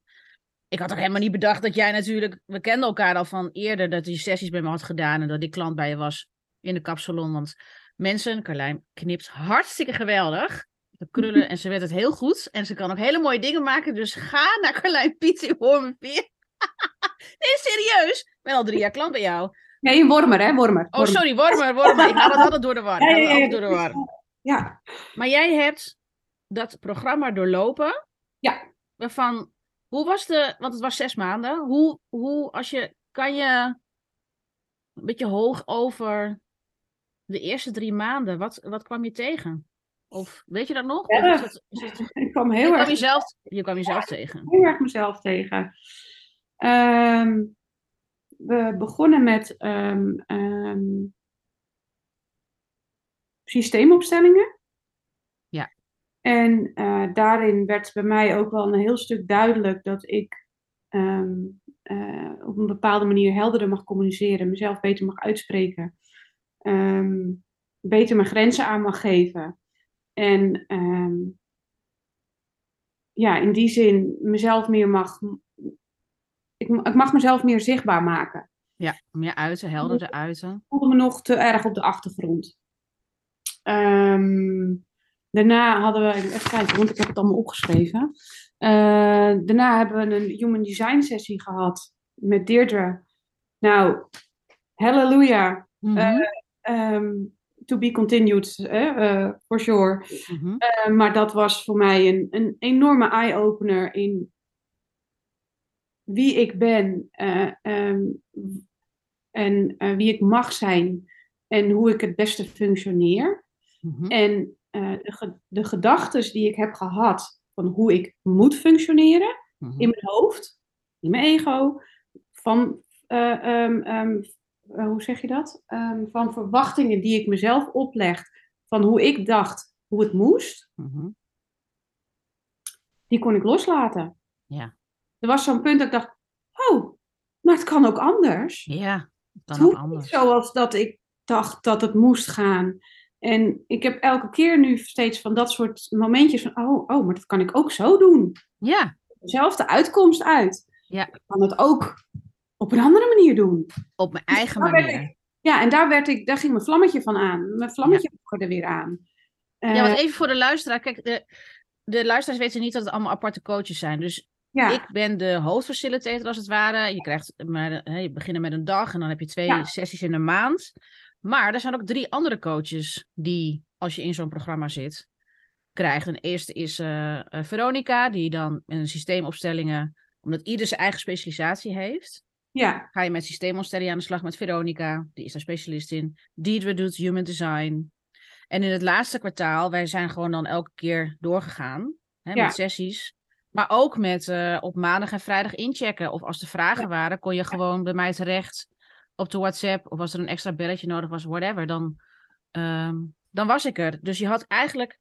Ik had ook helemaal niet bedacht dat jij natuurlijk... We kenden elkaar al van eerder dat je sessies bij me had gedaan en dat ik klant bij je was in de kapsalon. Want mensen, Carlijn knipt hartstikke geweldig. De krullen en ze werd het heel goed. En ze kan ook hele mooie dingen maken. Dus ga naar Carlijn Piet in Wormerveer. (laughs) nee, serieus. Ik ben al drie jaar klant bij jou. nee, wormer, hè? Wormer. Oh, sorry, Wormer, Wormer. Ik haal het altijd door de war. Ja, door de war. Ja, Maar jij hebt dat programma doorlopen. Ja. Waarvan, hoe was de, want het was zes maanden. Hoe, hoe als je, kan je een beetje hoog over de eerste drie maanden, wat, wat kwam je tegen? Of weet je dat nog? Ja. is het, is (laughs) het, ik kwam je, heel kwam erg jezelf, je kwam jezelf tegen. heel erg mezelf tegen. Ehm, we begonnen met ehm, ehm, systeemopstellingen. Ja. En eh, daarin werd bij mij ook wel een heel stuk duidelijk dat ik eh, op een bepaalde manier helderder mag communiceren, mezelf beter mag uitspreken, beter mijn grenzen aan mag geven. En ehm, ja, in die zin mezelf meer mag. Ik, ik mag mezelf meer zichtbaar maken. Ja, meer uiten, helderder uiten. Ik voelde me nog te erg op de achtergrond. Ehm, daarna hadden we, even kijken, want ik heb het allemaal opgeschreven. Eh, daarna hebben we een Human Design sessie gehad met Deirdre. Nou, halleluja. Ehm, to be continued, eh, for sure. mhm. Eh, maar dat was voor mij een, een enorme eye-opener in wie ik ben eh, ehm, en eh, wie ik mag zijn en hoe ik het beste functioneer. mhm. En de, ge- de gedachten die ik heb gehad van hoe ik moet functioneren mhm. in mijn hoofd, in mijn ego, van, eh, ehm, ehm, eh, hoe zeg je dat? Ehm, van verwachtingen die ik mezelf opleg, van hoe ik dacht hoe het moest Mhm. die kon ik loslaten. Ja. Er was zo'n punt dat ik dacht, oh, maar het kan ook anders. Ja, het Het kan ook hoeft niet anders. zoals dat ik dacht dat het moest gaan. En ik heb elke keer nu steeds van dat soort momentjes van, oh, oh, maar dat kan ik ook zo doen. Ja, Dezelfde uitkomst uit. Ja. Ik kan het ook op een andere manier doen. op mijn eigen daar werd manier. Ja, en daar, werd ik, daar ging mijn vlammetje van aan. Mijn vlammetje ja. er weer aan. Ja, Eh, want even voor de luisteraar. Kijk, de, de luisteraars weten niet dat het allemaal aparte coaches zijn. Dus ja, ik ben de hoofdfacilitator als het ware. Je krijgt maar, hè, je begint met een dag en dan heb je twee Ja. sessies in een maand. Maar er zijn ook drie andere coaches die, als je in zo'n programma zit, krijgt. En de eerste is eh, eh, Veronica, die dan een systeemopstellingen, omdat ieder zijn eigen specialisatie heeft. Ja, Ga je met systeemopstellingen aan de slag met Veronica, die is daar specialist in. Deidre doet human design. En in het laatste kwartaal, wij zijn gewoon dan elke keer doorgegaan hè, Ja. met sessies. Maar ook met eh, op maandag en vrijdag inchecken. Of als er vragen waren, kon je gewoon bij mij terecht op de WhatsApp. Of als er een extra belletje nodig was, whatever. Dan, ehm, dan was ik er. Dus je had eigenlijk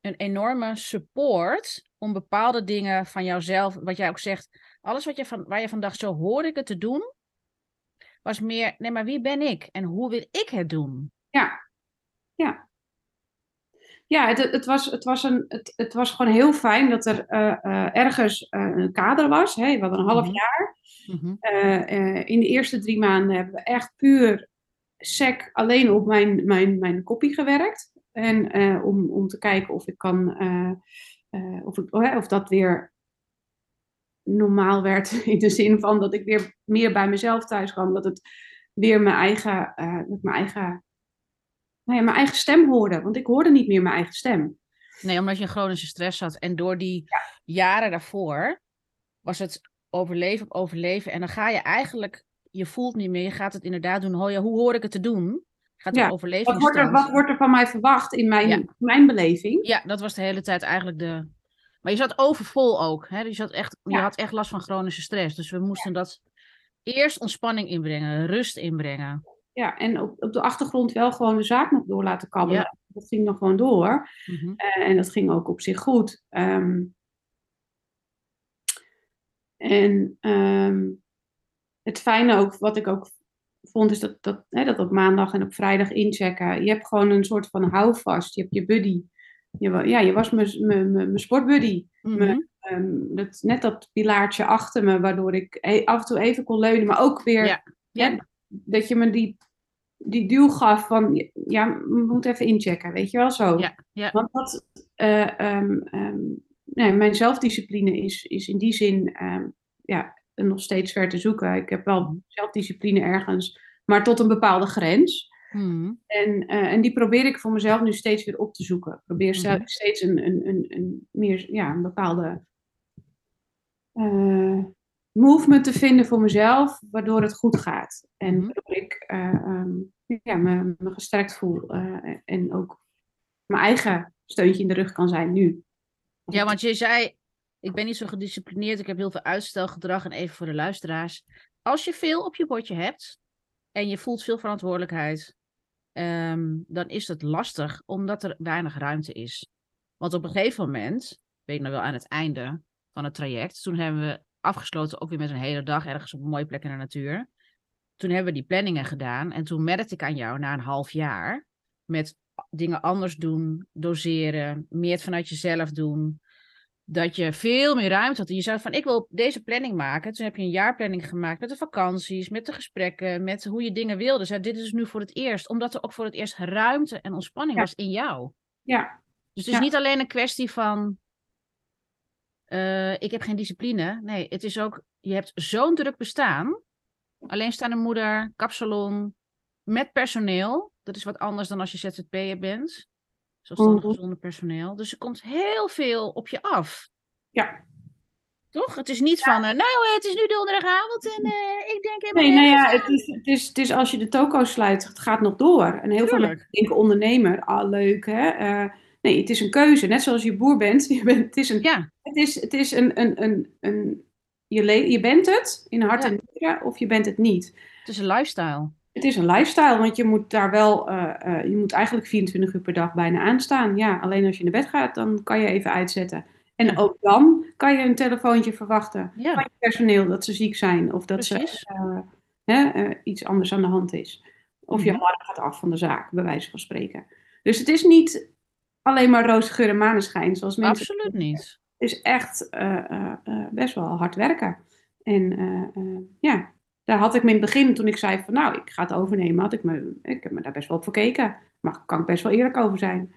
een enorme support om bepaalde dingen van jouzelf, wat jij ook zegt, alles wat je van, waar je van dacht, zo hoor ik het te doen, was meer, nee, maar wie ben ik en hoe wil ik het doen? Ja, ja. Ja, het, het, was, het, was een, het, het was gewoon heel fijn dat er eh, eh, ergens uh, een kader was. Hè? We hadden een half Mhm. jaar. Mhm. in de eerste drie maanden hebben we echt puur sec alleen op mijn, mijn, mijn kopie gewerkt. En om, om te kijken of ik kan, of, ik, of dat weer normaal werd. (laughs) In de zin van dat ik weer meer bij mezelf thuis kwam. Dat het weer mijn eigen, dat mijn eigen, nou ja, mijn eigen stem hoorde. Want ik hoorde niet meer mijn eigen stem. Nee, omdat je een chronische stress had. En door die jaren daarvoor was het overleven op overleven. En dan ga je eigenlijk, je voelt niet meer, je gaat het inderdaad doen. Oh ja, hoe hoor ik het te doen? Gaat Ja, de overleving Wat wordt, er, wat wordt er van mij verwacht in mijn, Ja. mijn beleving? Ja, dat was de hele tijd eigenlijk de. Maar je zat overvol ook. Hè? Je, zat echt, je had echt last van chronische stress. Dus we moesten dat eerst ontspanning inbrengen, rust inbrengen. Ja, en op, op de achtergrond wel gewoon de zaak nog door laten kabbelen. Ja. Dat ging nog gewoon door. Mhm. Eh, en dat ging ook op zich goed. Ehm, en ehm, het fijne ook, wat ik ook vond, is dat, dat, hè, dat op maandag en op vrijdag inchecken. Je hebt gewoon een soort van houvast. Je hebt je buddy. Je, ja, je was mijn- sportbuddy. Mhm. Dat, net dat pilaartje achter me, waardoor ik e- af en toe even kon leunen, maar ook weer Ja, dat je me die, die duw gaf van, ja, we moeten even inchecken, weet je wel zo. Ja. Want dat, eh, ehm, ehm, nee, mijn zelfdiscipline is, is in die zin ja, nog steeds ver te zoeken. Ik heb wel zelfdiscipline ergens, maar tot een bepaalde grens. Mhm. En, eh, en die probeer ik voor mezelf nu steeds weer op te zoeken. Ik probeer Mhm. steeds een, een, een, een, meer, ja, een bepaalde eh, movement te vinden voor mezelf, waardoor het goed gaat. En Mhm. waardoor ik eh, ehm, ja, me, me gesterkt voel en ook mijn eigen steuntje in de rug kan zijn nu. Ja, want je zei, ik ben niet zo gedisciplineerd, ik heb heel veel uitstelgedrag. En even voor de luisteraars. Als je veel op je bordje hebt en je voelt veel verantwoordelijkheid, ehm, dan is het lastig omdat er weinig ruimte is. Want op een gegeven moment, weet ik nog wel aan het einde van het traject, toen hebben we afgesloten ook weer met een hele dag ergens op een mooie plek in de natuur. Toen hebben we die planningen gedaan en toen merkte ik aan jou na een half jaar met dingen anders doen, doseren, meer het vanuit jezelf doen, dat je veel meer ruimte had. En je zei van, ik wil deze planning maken. Toen heb je een jaarplanning gemaakt met de vakanties, met de gesprekken, met hoe je dingen wilde. Zei, dit is nu voor het eerst, omdat er ook voor het eerst ruimte en ontspanning Ja. was in jou. ja, Dus het is Ja. niet alleen een kwestie van, eh, ik heb geen discipline. Nee, het is ook, je hebt zo'n druk bestaan. Alleenstaande moeder, kapsalon, met personeel. Dat is wat anders dan als je ZZP'er bent. Zelfstandig Mhm. zonder personeel. Dus er komt heel veel op je af. ja. Toch? Het is niet van, eh, nou, eh, het is nu donderdagavond en eh, ik denk helemaal Nee, nou ja, het is, het, is, het is als je de toko sluit, het gaat nog door. En heel veel mensen denken ondernemer, ah leuk hè. Nee, het is een keuze. Net zoals je boer bent. (laughs) Je bent het is een, Ja, het is, het is een, een, een, een je, je bent het in hart Ja. en nieren of je bent het niet. het is een lifestyle. Het is een lifestyle, want je moet daar wel, eh, eh, je moet eigenlijk 24 uur per dag bijna aanstaan. Ja, alleen als je naar bed gaat, dan kan je even uitzetten. En ook dan kan je een telefoontje verwachten van je personeel dat ze ziek zijn of dat ze eh, hè, iets anders aan de hand is. Of je Mhm. alarm gaat af van de zaak, bij wijze van spreken. Dus het is niet alleen maar roze geur en maneschijn, zoals mensen. Absoluut niet. Het is echt best wel hard werken. En ja, daar had ik me in het begin, toen ik zei van nou, ik ga het overnemen, had ik me, ik heb me daar best wel op gekeken. Maar kan ik best wel eerlijk over zijn.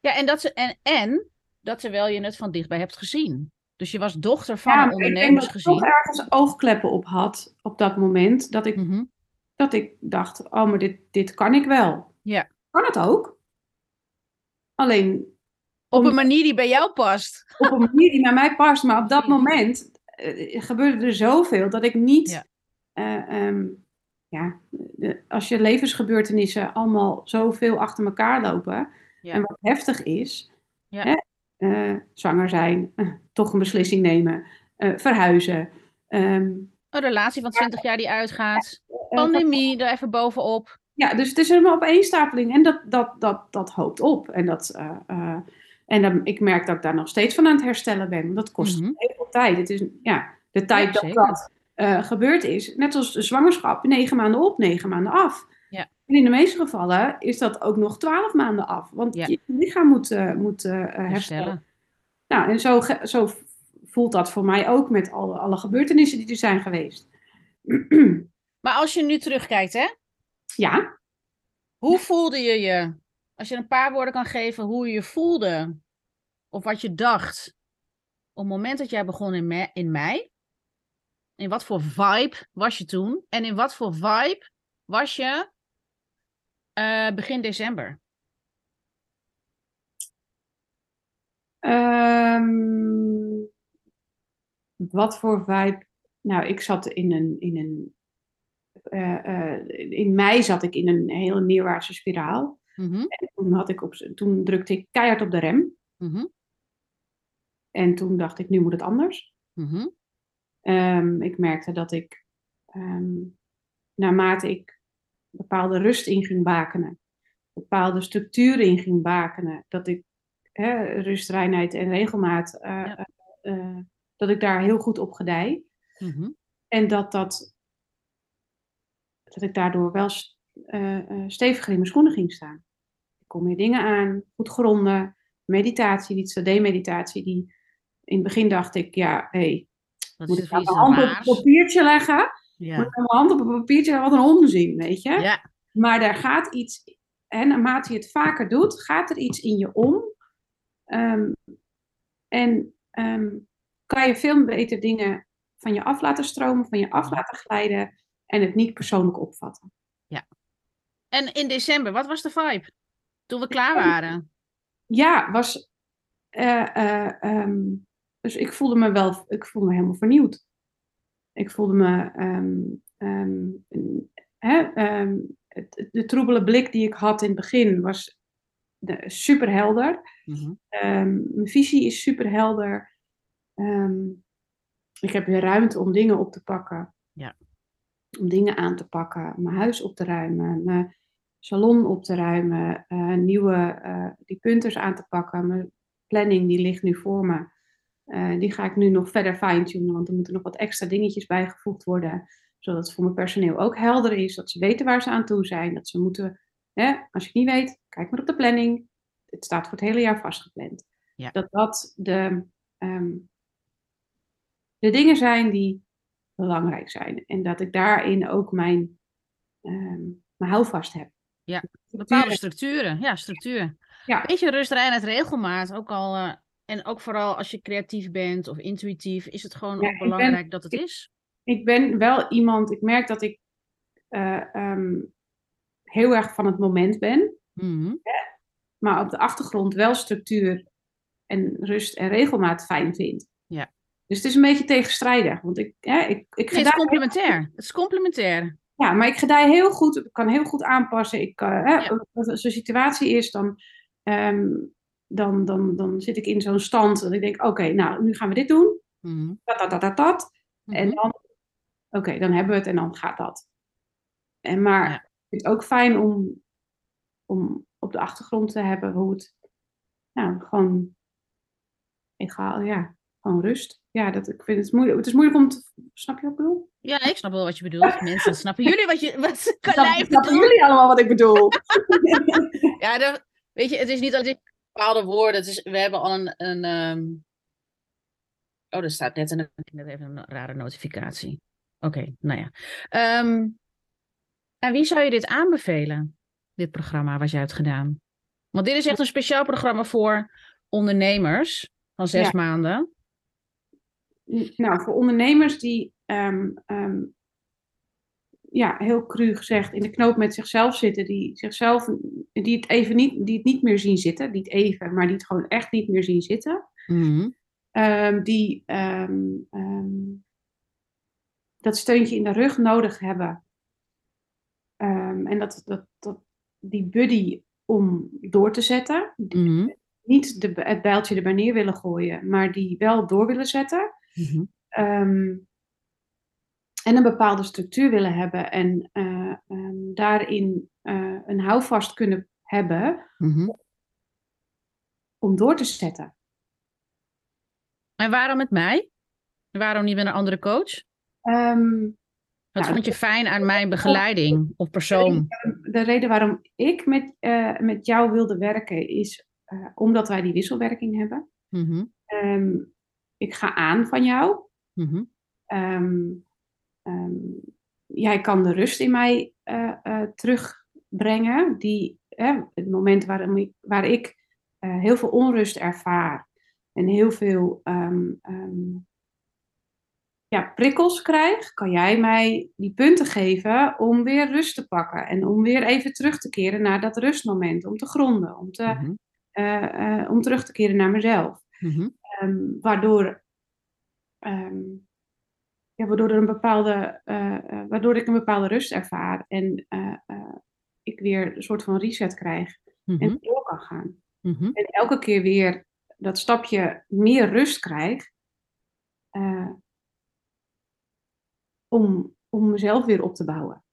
Ja, en, dat ze, en, en dat terwijl je het van dichtbij hebt gezien. Dus je was dochter van Ja, een ik ondernemers dat ik toch gezien. ergens oogkleppen op had op dat moment. Dat ik Mhm. dat ik dacht, oh, maar dit, dit kan ik wel. Ja. Kan het ook. Alleen Op Om- een manier die bij jou past. op een manier die bij mij past. Maar op dat moment eh, gebeurde er zoveel dat ik niet... Ja. Eh, ehm, ja, de- als je levensgebeurtenissen allemaal zoveel achter elkaar lopen... Ja. En wat heftig is... Ja. Hè, eh, zwanger zijn, (laughs) toch een beslissing nemen, eh, verhuizen... ehm, Een relatie van 20 jaar die uitgaat. Pandemie er even bovenop. Ja, dus het is helemaal opeenstapeling en dat, dat, dat, dat hoopt op. En, dat, en dan, ik merk dat ik daar nog steeds van aan het herstellen ben. Want dat kost Mhm. heel veel tijd. Het is ja, de tijd Ja, dat dat eh, gebeurd is, net als de zwangerschap, negen maanden op, negen maanden af. Ja. En in de meeste gevallen is dat ook nog twaalf maanden af. Want Ja. je lichaam moet, eh, moet eh, herstellen. Herstellen. Nou, en zo, zo voelt dat voor mij ook met alle, alle gebeurtenissen die er zijn geweest. (clears throat) Maar als je nu terugkijkt, hè? ja, Hoe voelde je je? Als je een paar woorden kan geven hoe je je voelde. Of wat je dacht. Op het moment dat jij begon in, me- in mei. In wat voor vibe was je toen? En in wat voor vibe was je eh, begin december? Ehm, wat voor vibe? Nou, ik zat in een. In, een eh, eh, in mei zat ik in een hele neerwaartse spiraal. Mhm, En toen, had ik op, toen drukte ik keihard op de rem. mhm, En toen dacht ik, nu moet het anders. mhm, Ehm, ik merkte dat ik, ehm, naarmate ik bepaalde rust in ging bakenen, bepaalde structuren in ging bakenen, dat ik hè, rust, reinheid en regelmaat, eh, Ja. eh, eh, dat ik daar heel goed op gedij. mhm. En dat, dat, dat ik daardoor wel st- eh, eh, steviger in mijn schoenen ging staan. Ik kon meer dingen aan, goed gronden, meditatie, die 2D-meditatie, die in het begin dacht ik, ja, hé, hey, Dat moet ik mijn hand op een papiertje leggen? Moet Ja. ik nou mijn hand op een papiertje? Wat een onzin, weet je? ja, Maar daar gaat iets, en naarmate je het vaker doet, gaat er iets in je om. Ehm, en ehm, kan je veel beter dingen van je af laten stromen, van je af laten glijden en het niet persoonlijk opvatten. En in december, wat was de vibe? Toen we klaar waren. Ja, was. eh, eh, ehm, dus ik voelde me wel, ik voelde me helemaal vernieuwd. Ik voelde me. ehm, ehm, ehm, het- de troebele blik die ik had in het begin was super helder. Mhm, mijn visie is super helder. Ik heb weer ruimte om dingen op te pakken. Ja. Om dingen aan te pakken. Mijn huis op te ruimen. Mijn salon op te ruimen. eh, nieuwe eh, die punters aan te pakken. Mijn planning die ligt nu voor me. Eh, die ga ik nu nog verder fine-tunen. Want er moeten nog wat extra dingetjes bijgevoegd worden. Zodat het voor mijn personeel ook helder is. Dat ze weten waar ze aan toe zijn. Dat ze moeten... Hè, als je het niet weet, kijk maar op de planning. Het staat voor het hele jaar vastgepland. Ja. Dat dat de, ehm, de dingen zijn die belangrijk zijn. En dat ik daarin ook mijn, ehm, mijn houvast heb. Ja, Bepaalde structuren. Ja, structuur. Ja. Beetje rust, reinheid, regelmaat. Ook al, eh, en ook vooral als je creatief bent of intuïtief, is het gewoon Ja, ook ben- belangrijk dat het ik- is. Ik ben wel iemand, ik merk dat ik eh, ehm, heel erg van het moment ben. Mhm, Maar op de achtergrond wel structuur en rust en regelmaat fijn vind. Ja. Dus het is een beetje tegenstrijdig. Want ik, hè, ik, ik Nee, het is complementair. Het is complementair. Ja, maar ik gedij heel goed. Ik kan heel goed aanpassen. Ik, eh, hè, Ja. Als er een situatie is, dan, ehm, dan, dan, dan zit ik in zo'n stand. Dat ik denk, oké, nou, nu gaan we dit doen. Mhm, Dat, dat, dat, dat, dat. En mhm. dan, oké, dan hebben we het en dan gaat dat. En maar Ja. ik vind het ook fijn om, om op de achtergrond te hebben hoe het, nou, gewoon, egaal, ja, gewoon rust. Ja, dat, ik vind het moeilijk. Het is moeilijk om te, snap je wat ik bedoel? Ja, ik snap wel wat je bedoelt. (laughs) Mensen, snappen jullie wat je wat Snap, snappen jullie allemaal wat ik bedoel? (laughs) (laughs) Ja, weet je, het is niet ik bepaalde woorden. We hebben al een. een ehm, Oh, er staat net, een, net even een rare notificatie. Oké, nou ja. Ehm, aan wie zou je dit aanbevelen? Dit programma wat jij hebt gedaan? Want dit is echt een speciaal programma voor ondernemers van zes Ja. maanden. Nou, voor ondernemers die, ehm, ja, heel cru gezegd, in de knoop met zichzelf zitten, die zichzelf, die het even niet, die het niet meer zien zitten, niet even, maar die het gewoon echt niet meer zien zitten, Mhm, Ehm, die ehm, ehm, dat steuntje in de rug nodig hebben. En dat, dat, dat, die buddy om door te zetten. mhm, Niet de, het bijltje erbij neer willen gooien, maar die wel door willen zetten. mhm. En een bepaalde structuur willen hebben en eh, ehm, daarin eh, een houvast kunnen hebben Mhm. om door te zetten. En waarom met mij? Waarom niet met een andere coach? Ehm, Wat Nou, vond je fijn aan mijn begeleiding of persoon? de reden waarom ik met, eh, met jou wilde werken is eh, omdat wij die wisselwerking hebben. Mhm, Ehm, ik ga aan van jou. mhm, Ehm, ehm, jij kan de rust in mij eh, eh, terugbrengen. Die, hè, het moment waarom ik, waar ik eh, heel veel onrust ervaar en heel veel ehm, ehm, ja, prikkels krijg, kan jij mij die punten geven om weer rust te pakken. En om weer even terug te keren naar dat rustmoment. Om te gronden, om, te, mhm, om terug te keren naar mezelf. mhm. Waardoor, ja, waardoor, er een bepaalde, eh, eh, waardoor ik een bepaalde rust ervaar en eh, ik weer een soort van reset krijg Mhm, en door kan gaan. mhm. En elke keer weer dat stapje meer rust krijg om, om mezelf weer op te bouwen.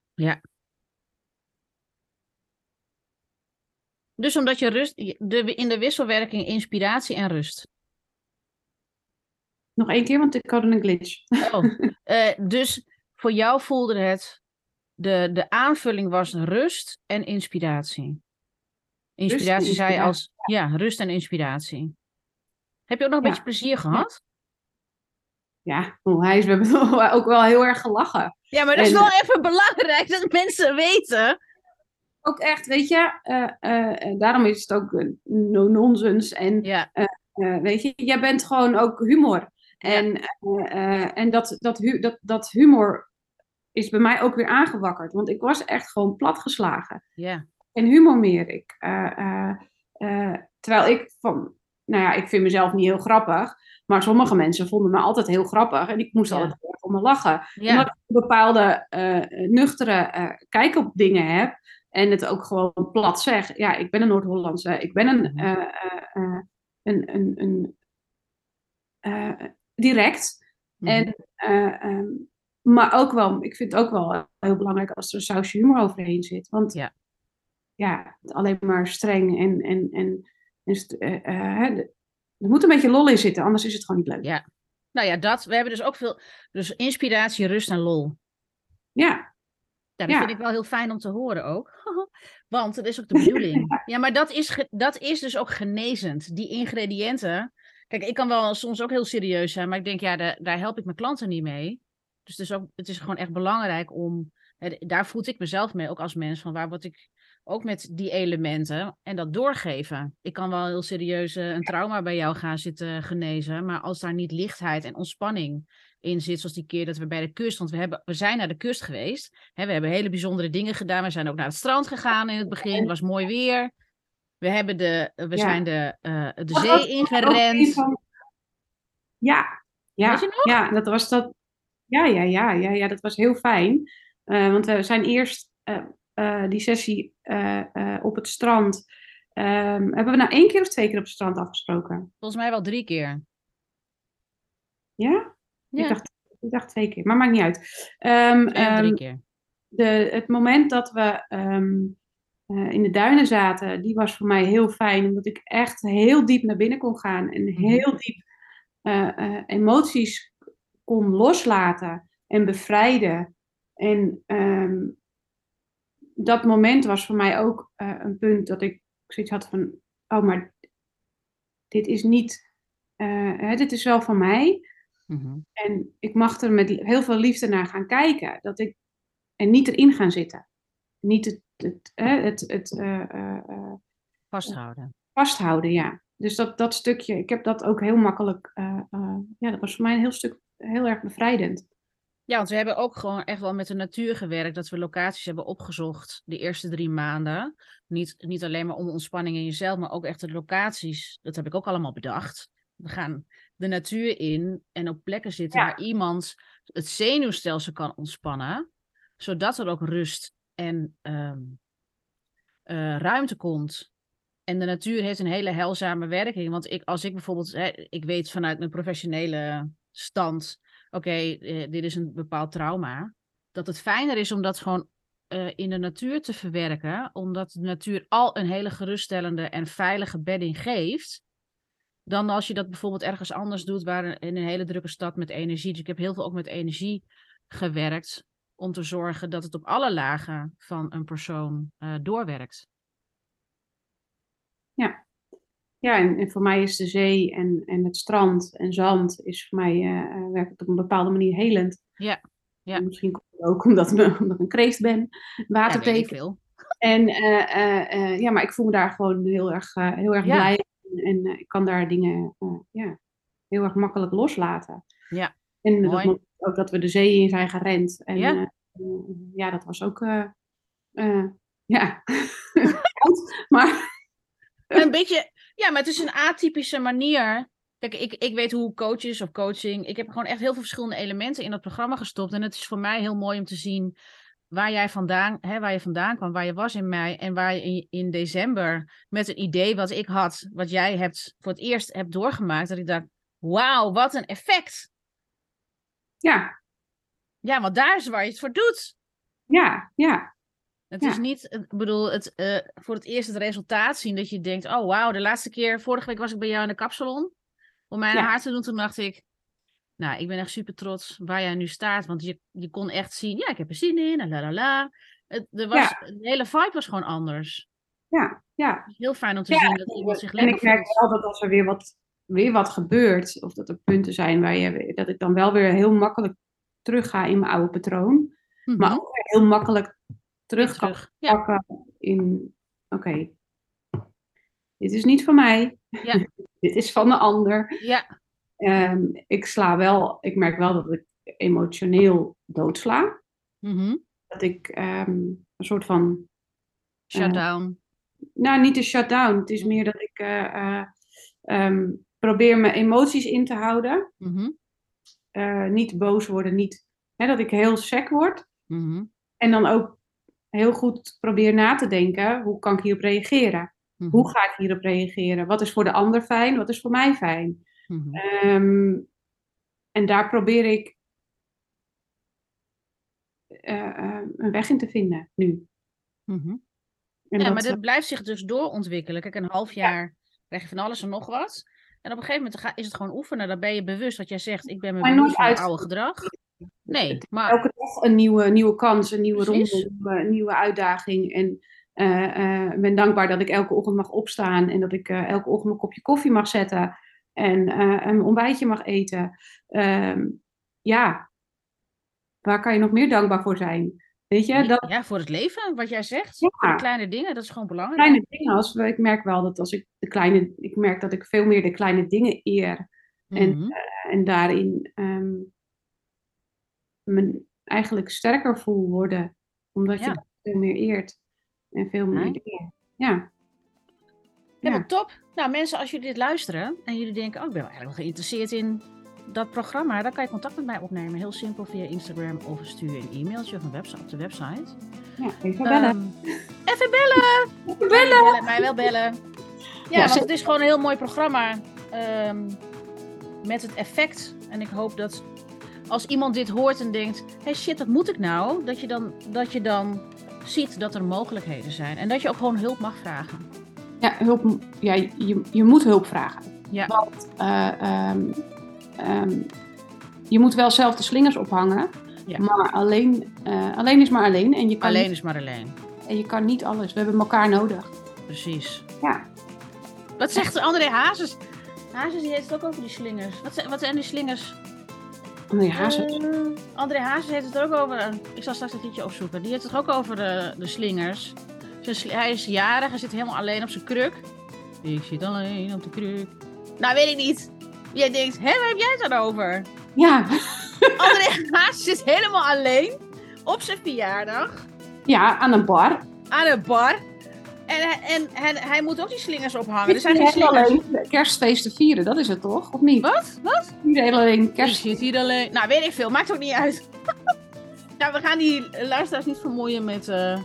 Dus omdat je rust, de, in de wisselwerking inspiratie en rust. Nog één keer, want ik had een glitch. Oh, eh, dus voor jou voelde het, de, de aanvulling was rust en inspiratie. Inspiratie zei je als, ja, rust en inspiratie. Heb je ook nog een Ja. beetje plezier gehad? Ja, oh, hij is, we hebben (laughs) ook wel heel erg gelachen. Ja, maar dat is En- wel even belangrijk dat mensen weten. Ook echt, weet je, eh, eh, daarom is het ook no nonsens. En Ja, weet je, jij bent gewoon ook humor. En, eh, eh, en dat, dat, hu dat, dat humor is bij mij ook weer aangewakkerd. Want ik was echt gewoon platgeslagen. ja, Geen humor meer. Ik, eh, terwijl ik van, nou ja, ik vind mezelf niet heel grappig. Maar sommige mensen vonden me altijd heel grappig. En ik moest Ja. altijd om me lachen. ja. Omdat ik een bepaalde nuchtere kijk op dingen heb. En het ook gewoon plat zeg. Ja, ik ben een Noord-Hollandse. Ik ben een, een, een, een eh, direct. Mhm. En, eh, ehm, maar ook wel, ik vind het ook wel heel belangrijk als er een sausje humor overheen zit. Want Ja. ja, alleen maar streng en, en, en, eh, eh, er moet een beetje lol in zitten, anders is het gewoon niet leuk. Ja. Nou ja, dat. We hebben dus ook veel. Dus inspiratie, rust en lol. Ja, Ja, dat Ja. vind ik wel heel fijn om te horen ook. (laughs) Want dat is ook de bedoeling. (laughs) ja, maar dat is, dat is dus ook genezend. Die ingrediënten. Kijk, ik kan wel soms ook heel serieus zijn, maar ik denk, ja, daar, daar help ik mijn klanten niet mee. Dus het is, ook, het is gewoon echt belangrijk om. hè, daar voed ik mezelf mee, ook als mens, van waar word ik ook met die elementen en dat doorgeven. Ik kan wel heel serieus eh, een trauma bij jou gaan zitten genezen, maar als daar niet lichtheid en ontspanning in zit, zoals die keer dat we bij de kust, want we, hebben, we zijn naar de kust geweest. Hè, we hebben hele bijzondere dingen gedaan. We zijn ook naar het strand gegaan in het begin. Het was mooi weer. We, hebben de, we Ja. zijn de, eh, de Dat zee ingerend. van- Ja, ja, Weet je nog? ja, dat was dat. Ja, ja, ja, ja, ja, dat was heel fijn. Eh, want we zijn eerst eh, eh, die sessie eh, eh, op het strand. ehm, hebben we nou één keer of twee keer op het strand afgesproken? Volgens mij wel drie keer. Ja? Ja, Ik, dacht, ik dacht twee keer, maar maakt niet uit. Twee of drie ehm, keer. de, het moment dat we eh, in de duinen zaten, die was voor mij heel fijn. Omdat ik echt heel diep naar binnen kon gaan. En Mhm. heel diep eh, eh, emoties kon loslaten en bevrijden. En ehm, dat moment was voor mij ook een punt dat ik zoiets had van... Oh, maar dit is niet... hè, dit is wel van mij. Mhm. En ik mag er met heel veel liefde naar gaan kijken. Dat ik, en niet erin gaan zitten. Niet het, het, het, het eh, eh, eh, Vasthouden. vasthouden, ja. Dus dat, dat stukje, ik heb dat ook heel makkelijk. ja, dat was voor mij een heel stuk heel erg bevrijdend. Ja, want we hebben ook gewoon echt wel met de natuur gewerkt. Dat we locaties hebben opgezocht de eerste drie maanden. Niet, niet alleen maar om ontspanning in jezelf, maar ook echt de locaties. Dat heb ik ook allemaal bedacht. We gaan de natuur in en op plekken zitten Ja. waar iemand het zenuwstelsel kan ontspannen. Zodat er ook rust en ehm, eh, ruimte komt. En de natuur heeft een hele heilzame werking. Want ik, als ik bijvoorbeeld, hè, ik weet vanuit mijn professionele stand oké, eh, dit is een bepaald trauma. Dat het fijner is om dat gewoon eh, in de natuur te verwerken, omdat de natuur al een hele geruststellende en veilige bedding geeft. Dan als je dat bijvoorbeeld ergens anders doet, waar in een hele drukke stad met energie. Dus ik heb heel veel ook met energie gewerkt om te zorgen dat het op alle lagen van een persoon eh, doorwerkt. Ja, ja en, en, voor mij is de zee en, en het strand en zand is voor mij uh, werkt het op een bepaalde manier helend. Ja. ja. misschien komt het ook omdat, me, (laughs) omdat ik een kreeft ben, waterteken. Ja, en uh, ja, maar ik voel me daar gewoon heel erg, heel erg blij en ik kan daar dingen ja, heel erg makkelijk loslaten. Ja. En dat ook dat we de zee in zijn gerend. En ja, ja dat was ook ja, (laughs) maar een beetje, ja, maar het is een atypische manier. Kijk, ik, ik weet hoe coaches of coaching. Ik heb gewoon echt heel veel verschillende elementen in dat programma gestopt. En het is voor mij heel mooi om te zien waar jij vandaan, hè, waar je vandaan kwam, waar je was in mei en waar je in, in december met een idee wat ik had, wat jij hebt voor het eerst hebt doorgemaakt, dat ik dacht, wauw, wat een effect. Ja. Ja, want daar is waar je het voor doet. Ja, ja. Het is niet, ik bedoel, het, uh, voor het eerst het resultaat zien dat je denkt, oh wauw, de laatste keer, vorige week was ik bij jou in de kapsalon om mijn haar te doen. Toen dacht ik, nou, ik ben echt super trots waar jij nu staat, want je, je kon echt zien, ja, ik heb er zin in, en la la la. Het, er was, De hele vibe was gewoon anders. Ja, ja. Heel fijn om te zien dat iemand zich lekker En ik merk wel dat als er weer wat, weer wat gebeurt, of dat er punten zijn waar je, dat ik dan wel weer heel makkelijk terug ga in mijn oude patroon. Maar mhm. ook heel makkelijk terug, kan pakken in, oké, dit is niet van mij, ja. (laughs) dit is van de ander. Ja. Um, ik sla wel, ik merk wel dat ik emotioneel doodsla. Mm Dat ik um, een soort van... Shutdown. Uh, nou, niet een shutdown. Het is meer dat ik uh, uh, um, probeer mijn emoties in te houden. Mm niet boos worden, niet hè, dat ik heel sec word. Mm En dan ook heel goed probeer na te denken, hoe kan ik hierop reageren? Mhm. Hoe ga ik hierop reageren? Wat is voor de ander fijn? Wat is voor mij fijn? Mhm. Ehm, en daar probeer ik uh, uh, een weg in te vinden nu. Mhm. ja, maar dat blijft zich dus doorontwikkelen. Kijk, een half jaar ja. krijg je van alles en nog wat. En op een gegeven moment is het gewoon oefenen. Dan ben je bewust wat jij zegt. Ik ben me bewust van het oude gedrag. Nee, maar... Elke dag een nieuwe, nieuwe kans, een nieuwe ronde, een nieuwe uitdaging. En uh, ben dankbaar dat ik elke ochtend mag opstaan en dat ik uh, elke ochtend een kopje koffie mag zetten en een ontbijtje mag eten. Ehm, ja, waar kan je nog meer dankbaar voor zijn? Weet je, dat... Ja, voor het leven, wat jij zegt. Ja. Voor de kleine dingen, dat is gewoon belangrijk. Kleine dingen, als ik merk wel dat als ik de kleine, ik merk dat ik veel meer de kleine dingen eer. Mm -hmm. en, en daarin um, me eigenlijk sterker voel worden. Omdat ja. je veel meer eert. En veel meer dingen. Ja. Ja, top. Nou, mensen, als jullie dit luisteren en jullie denken, oh, ik ben wel wel geïnteresseerd in dat programma, dan kan je contact met mij opnemen. Heel simpel via Instagram of stuur een e-mailtje of een website op de website. Ja, even bellen. Um, even bellen! Even bellen! bellen! Mij wel bellen. Ja, ja want het is gewoon een heel mooi programma um, met het effect. En ik hoop dat als iemand dit hoort en denkt: hey shit, wat moet ik nou? Dat je, dan, dat je dan ziet dat er mogelijkheden zijn. En dat je ook gewoon hulp mag vragen. Ja, hulp, ja je, je moet hulp vragen. Ja. Want uh, um, um, je moet wel zelf de slingers ophangen. Ja. Maar alleen, uh, alleen is maar alleen. En je kan alleen niet, is maar alleen. En je kan niet alles. We hebben elkaar nodig. Precies. Ja. Wat zegt André Hazes? Hazes die heeft het ook over die slingers. Wat, wat zijn die slingers? André Hazes? Uh, André Hazes heeft het ook over. Ik zal straks een liedje opzoeken. Die heeft het ook over de, de slingers. Hij is jarig, hij zit helemaal alleen op zijn kruk. Ik zit alleen op de kruk. Nou, weet ik niet. Jij denkt, hé, waar heb jij het dan over? Ja. (laughs) André Hazes zit helemaal alleen op zijn verjaardag. Ja, aan een bar. Aan een bar. En, en, en hij moet ook die slingers ophangen. Er zijn geen slingers. alleen kerstfeesten vieren, dat is het toch? Of niet? Wat? Wat? Niet alleen kerst. Zit hier alleen. Nou, weet ik veel. Maakt ook niet uit. (laughs) nou, we gaan die luisteraars niet vermoeien met... Uh...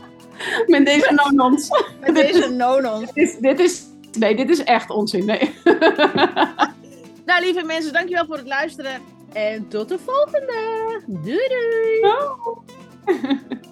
met deze nonons. met deze nonons. (laughs) dit, is, dit is... Nee, dit is echt onzin. Nee. Nou, lieve mensen, dankjewel voor het luisteren. En tot de volgende. Doei doei. (laughs)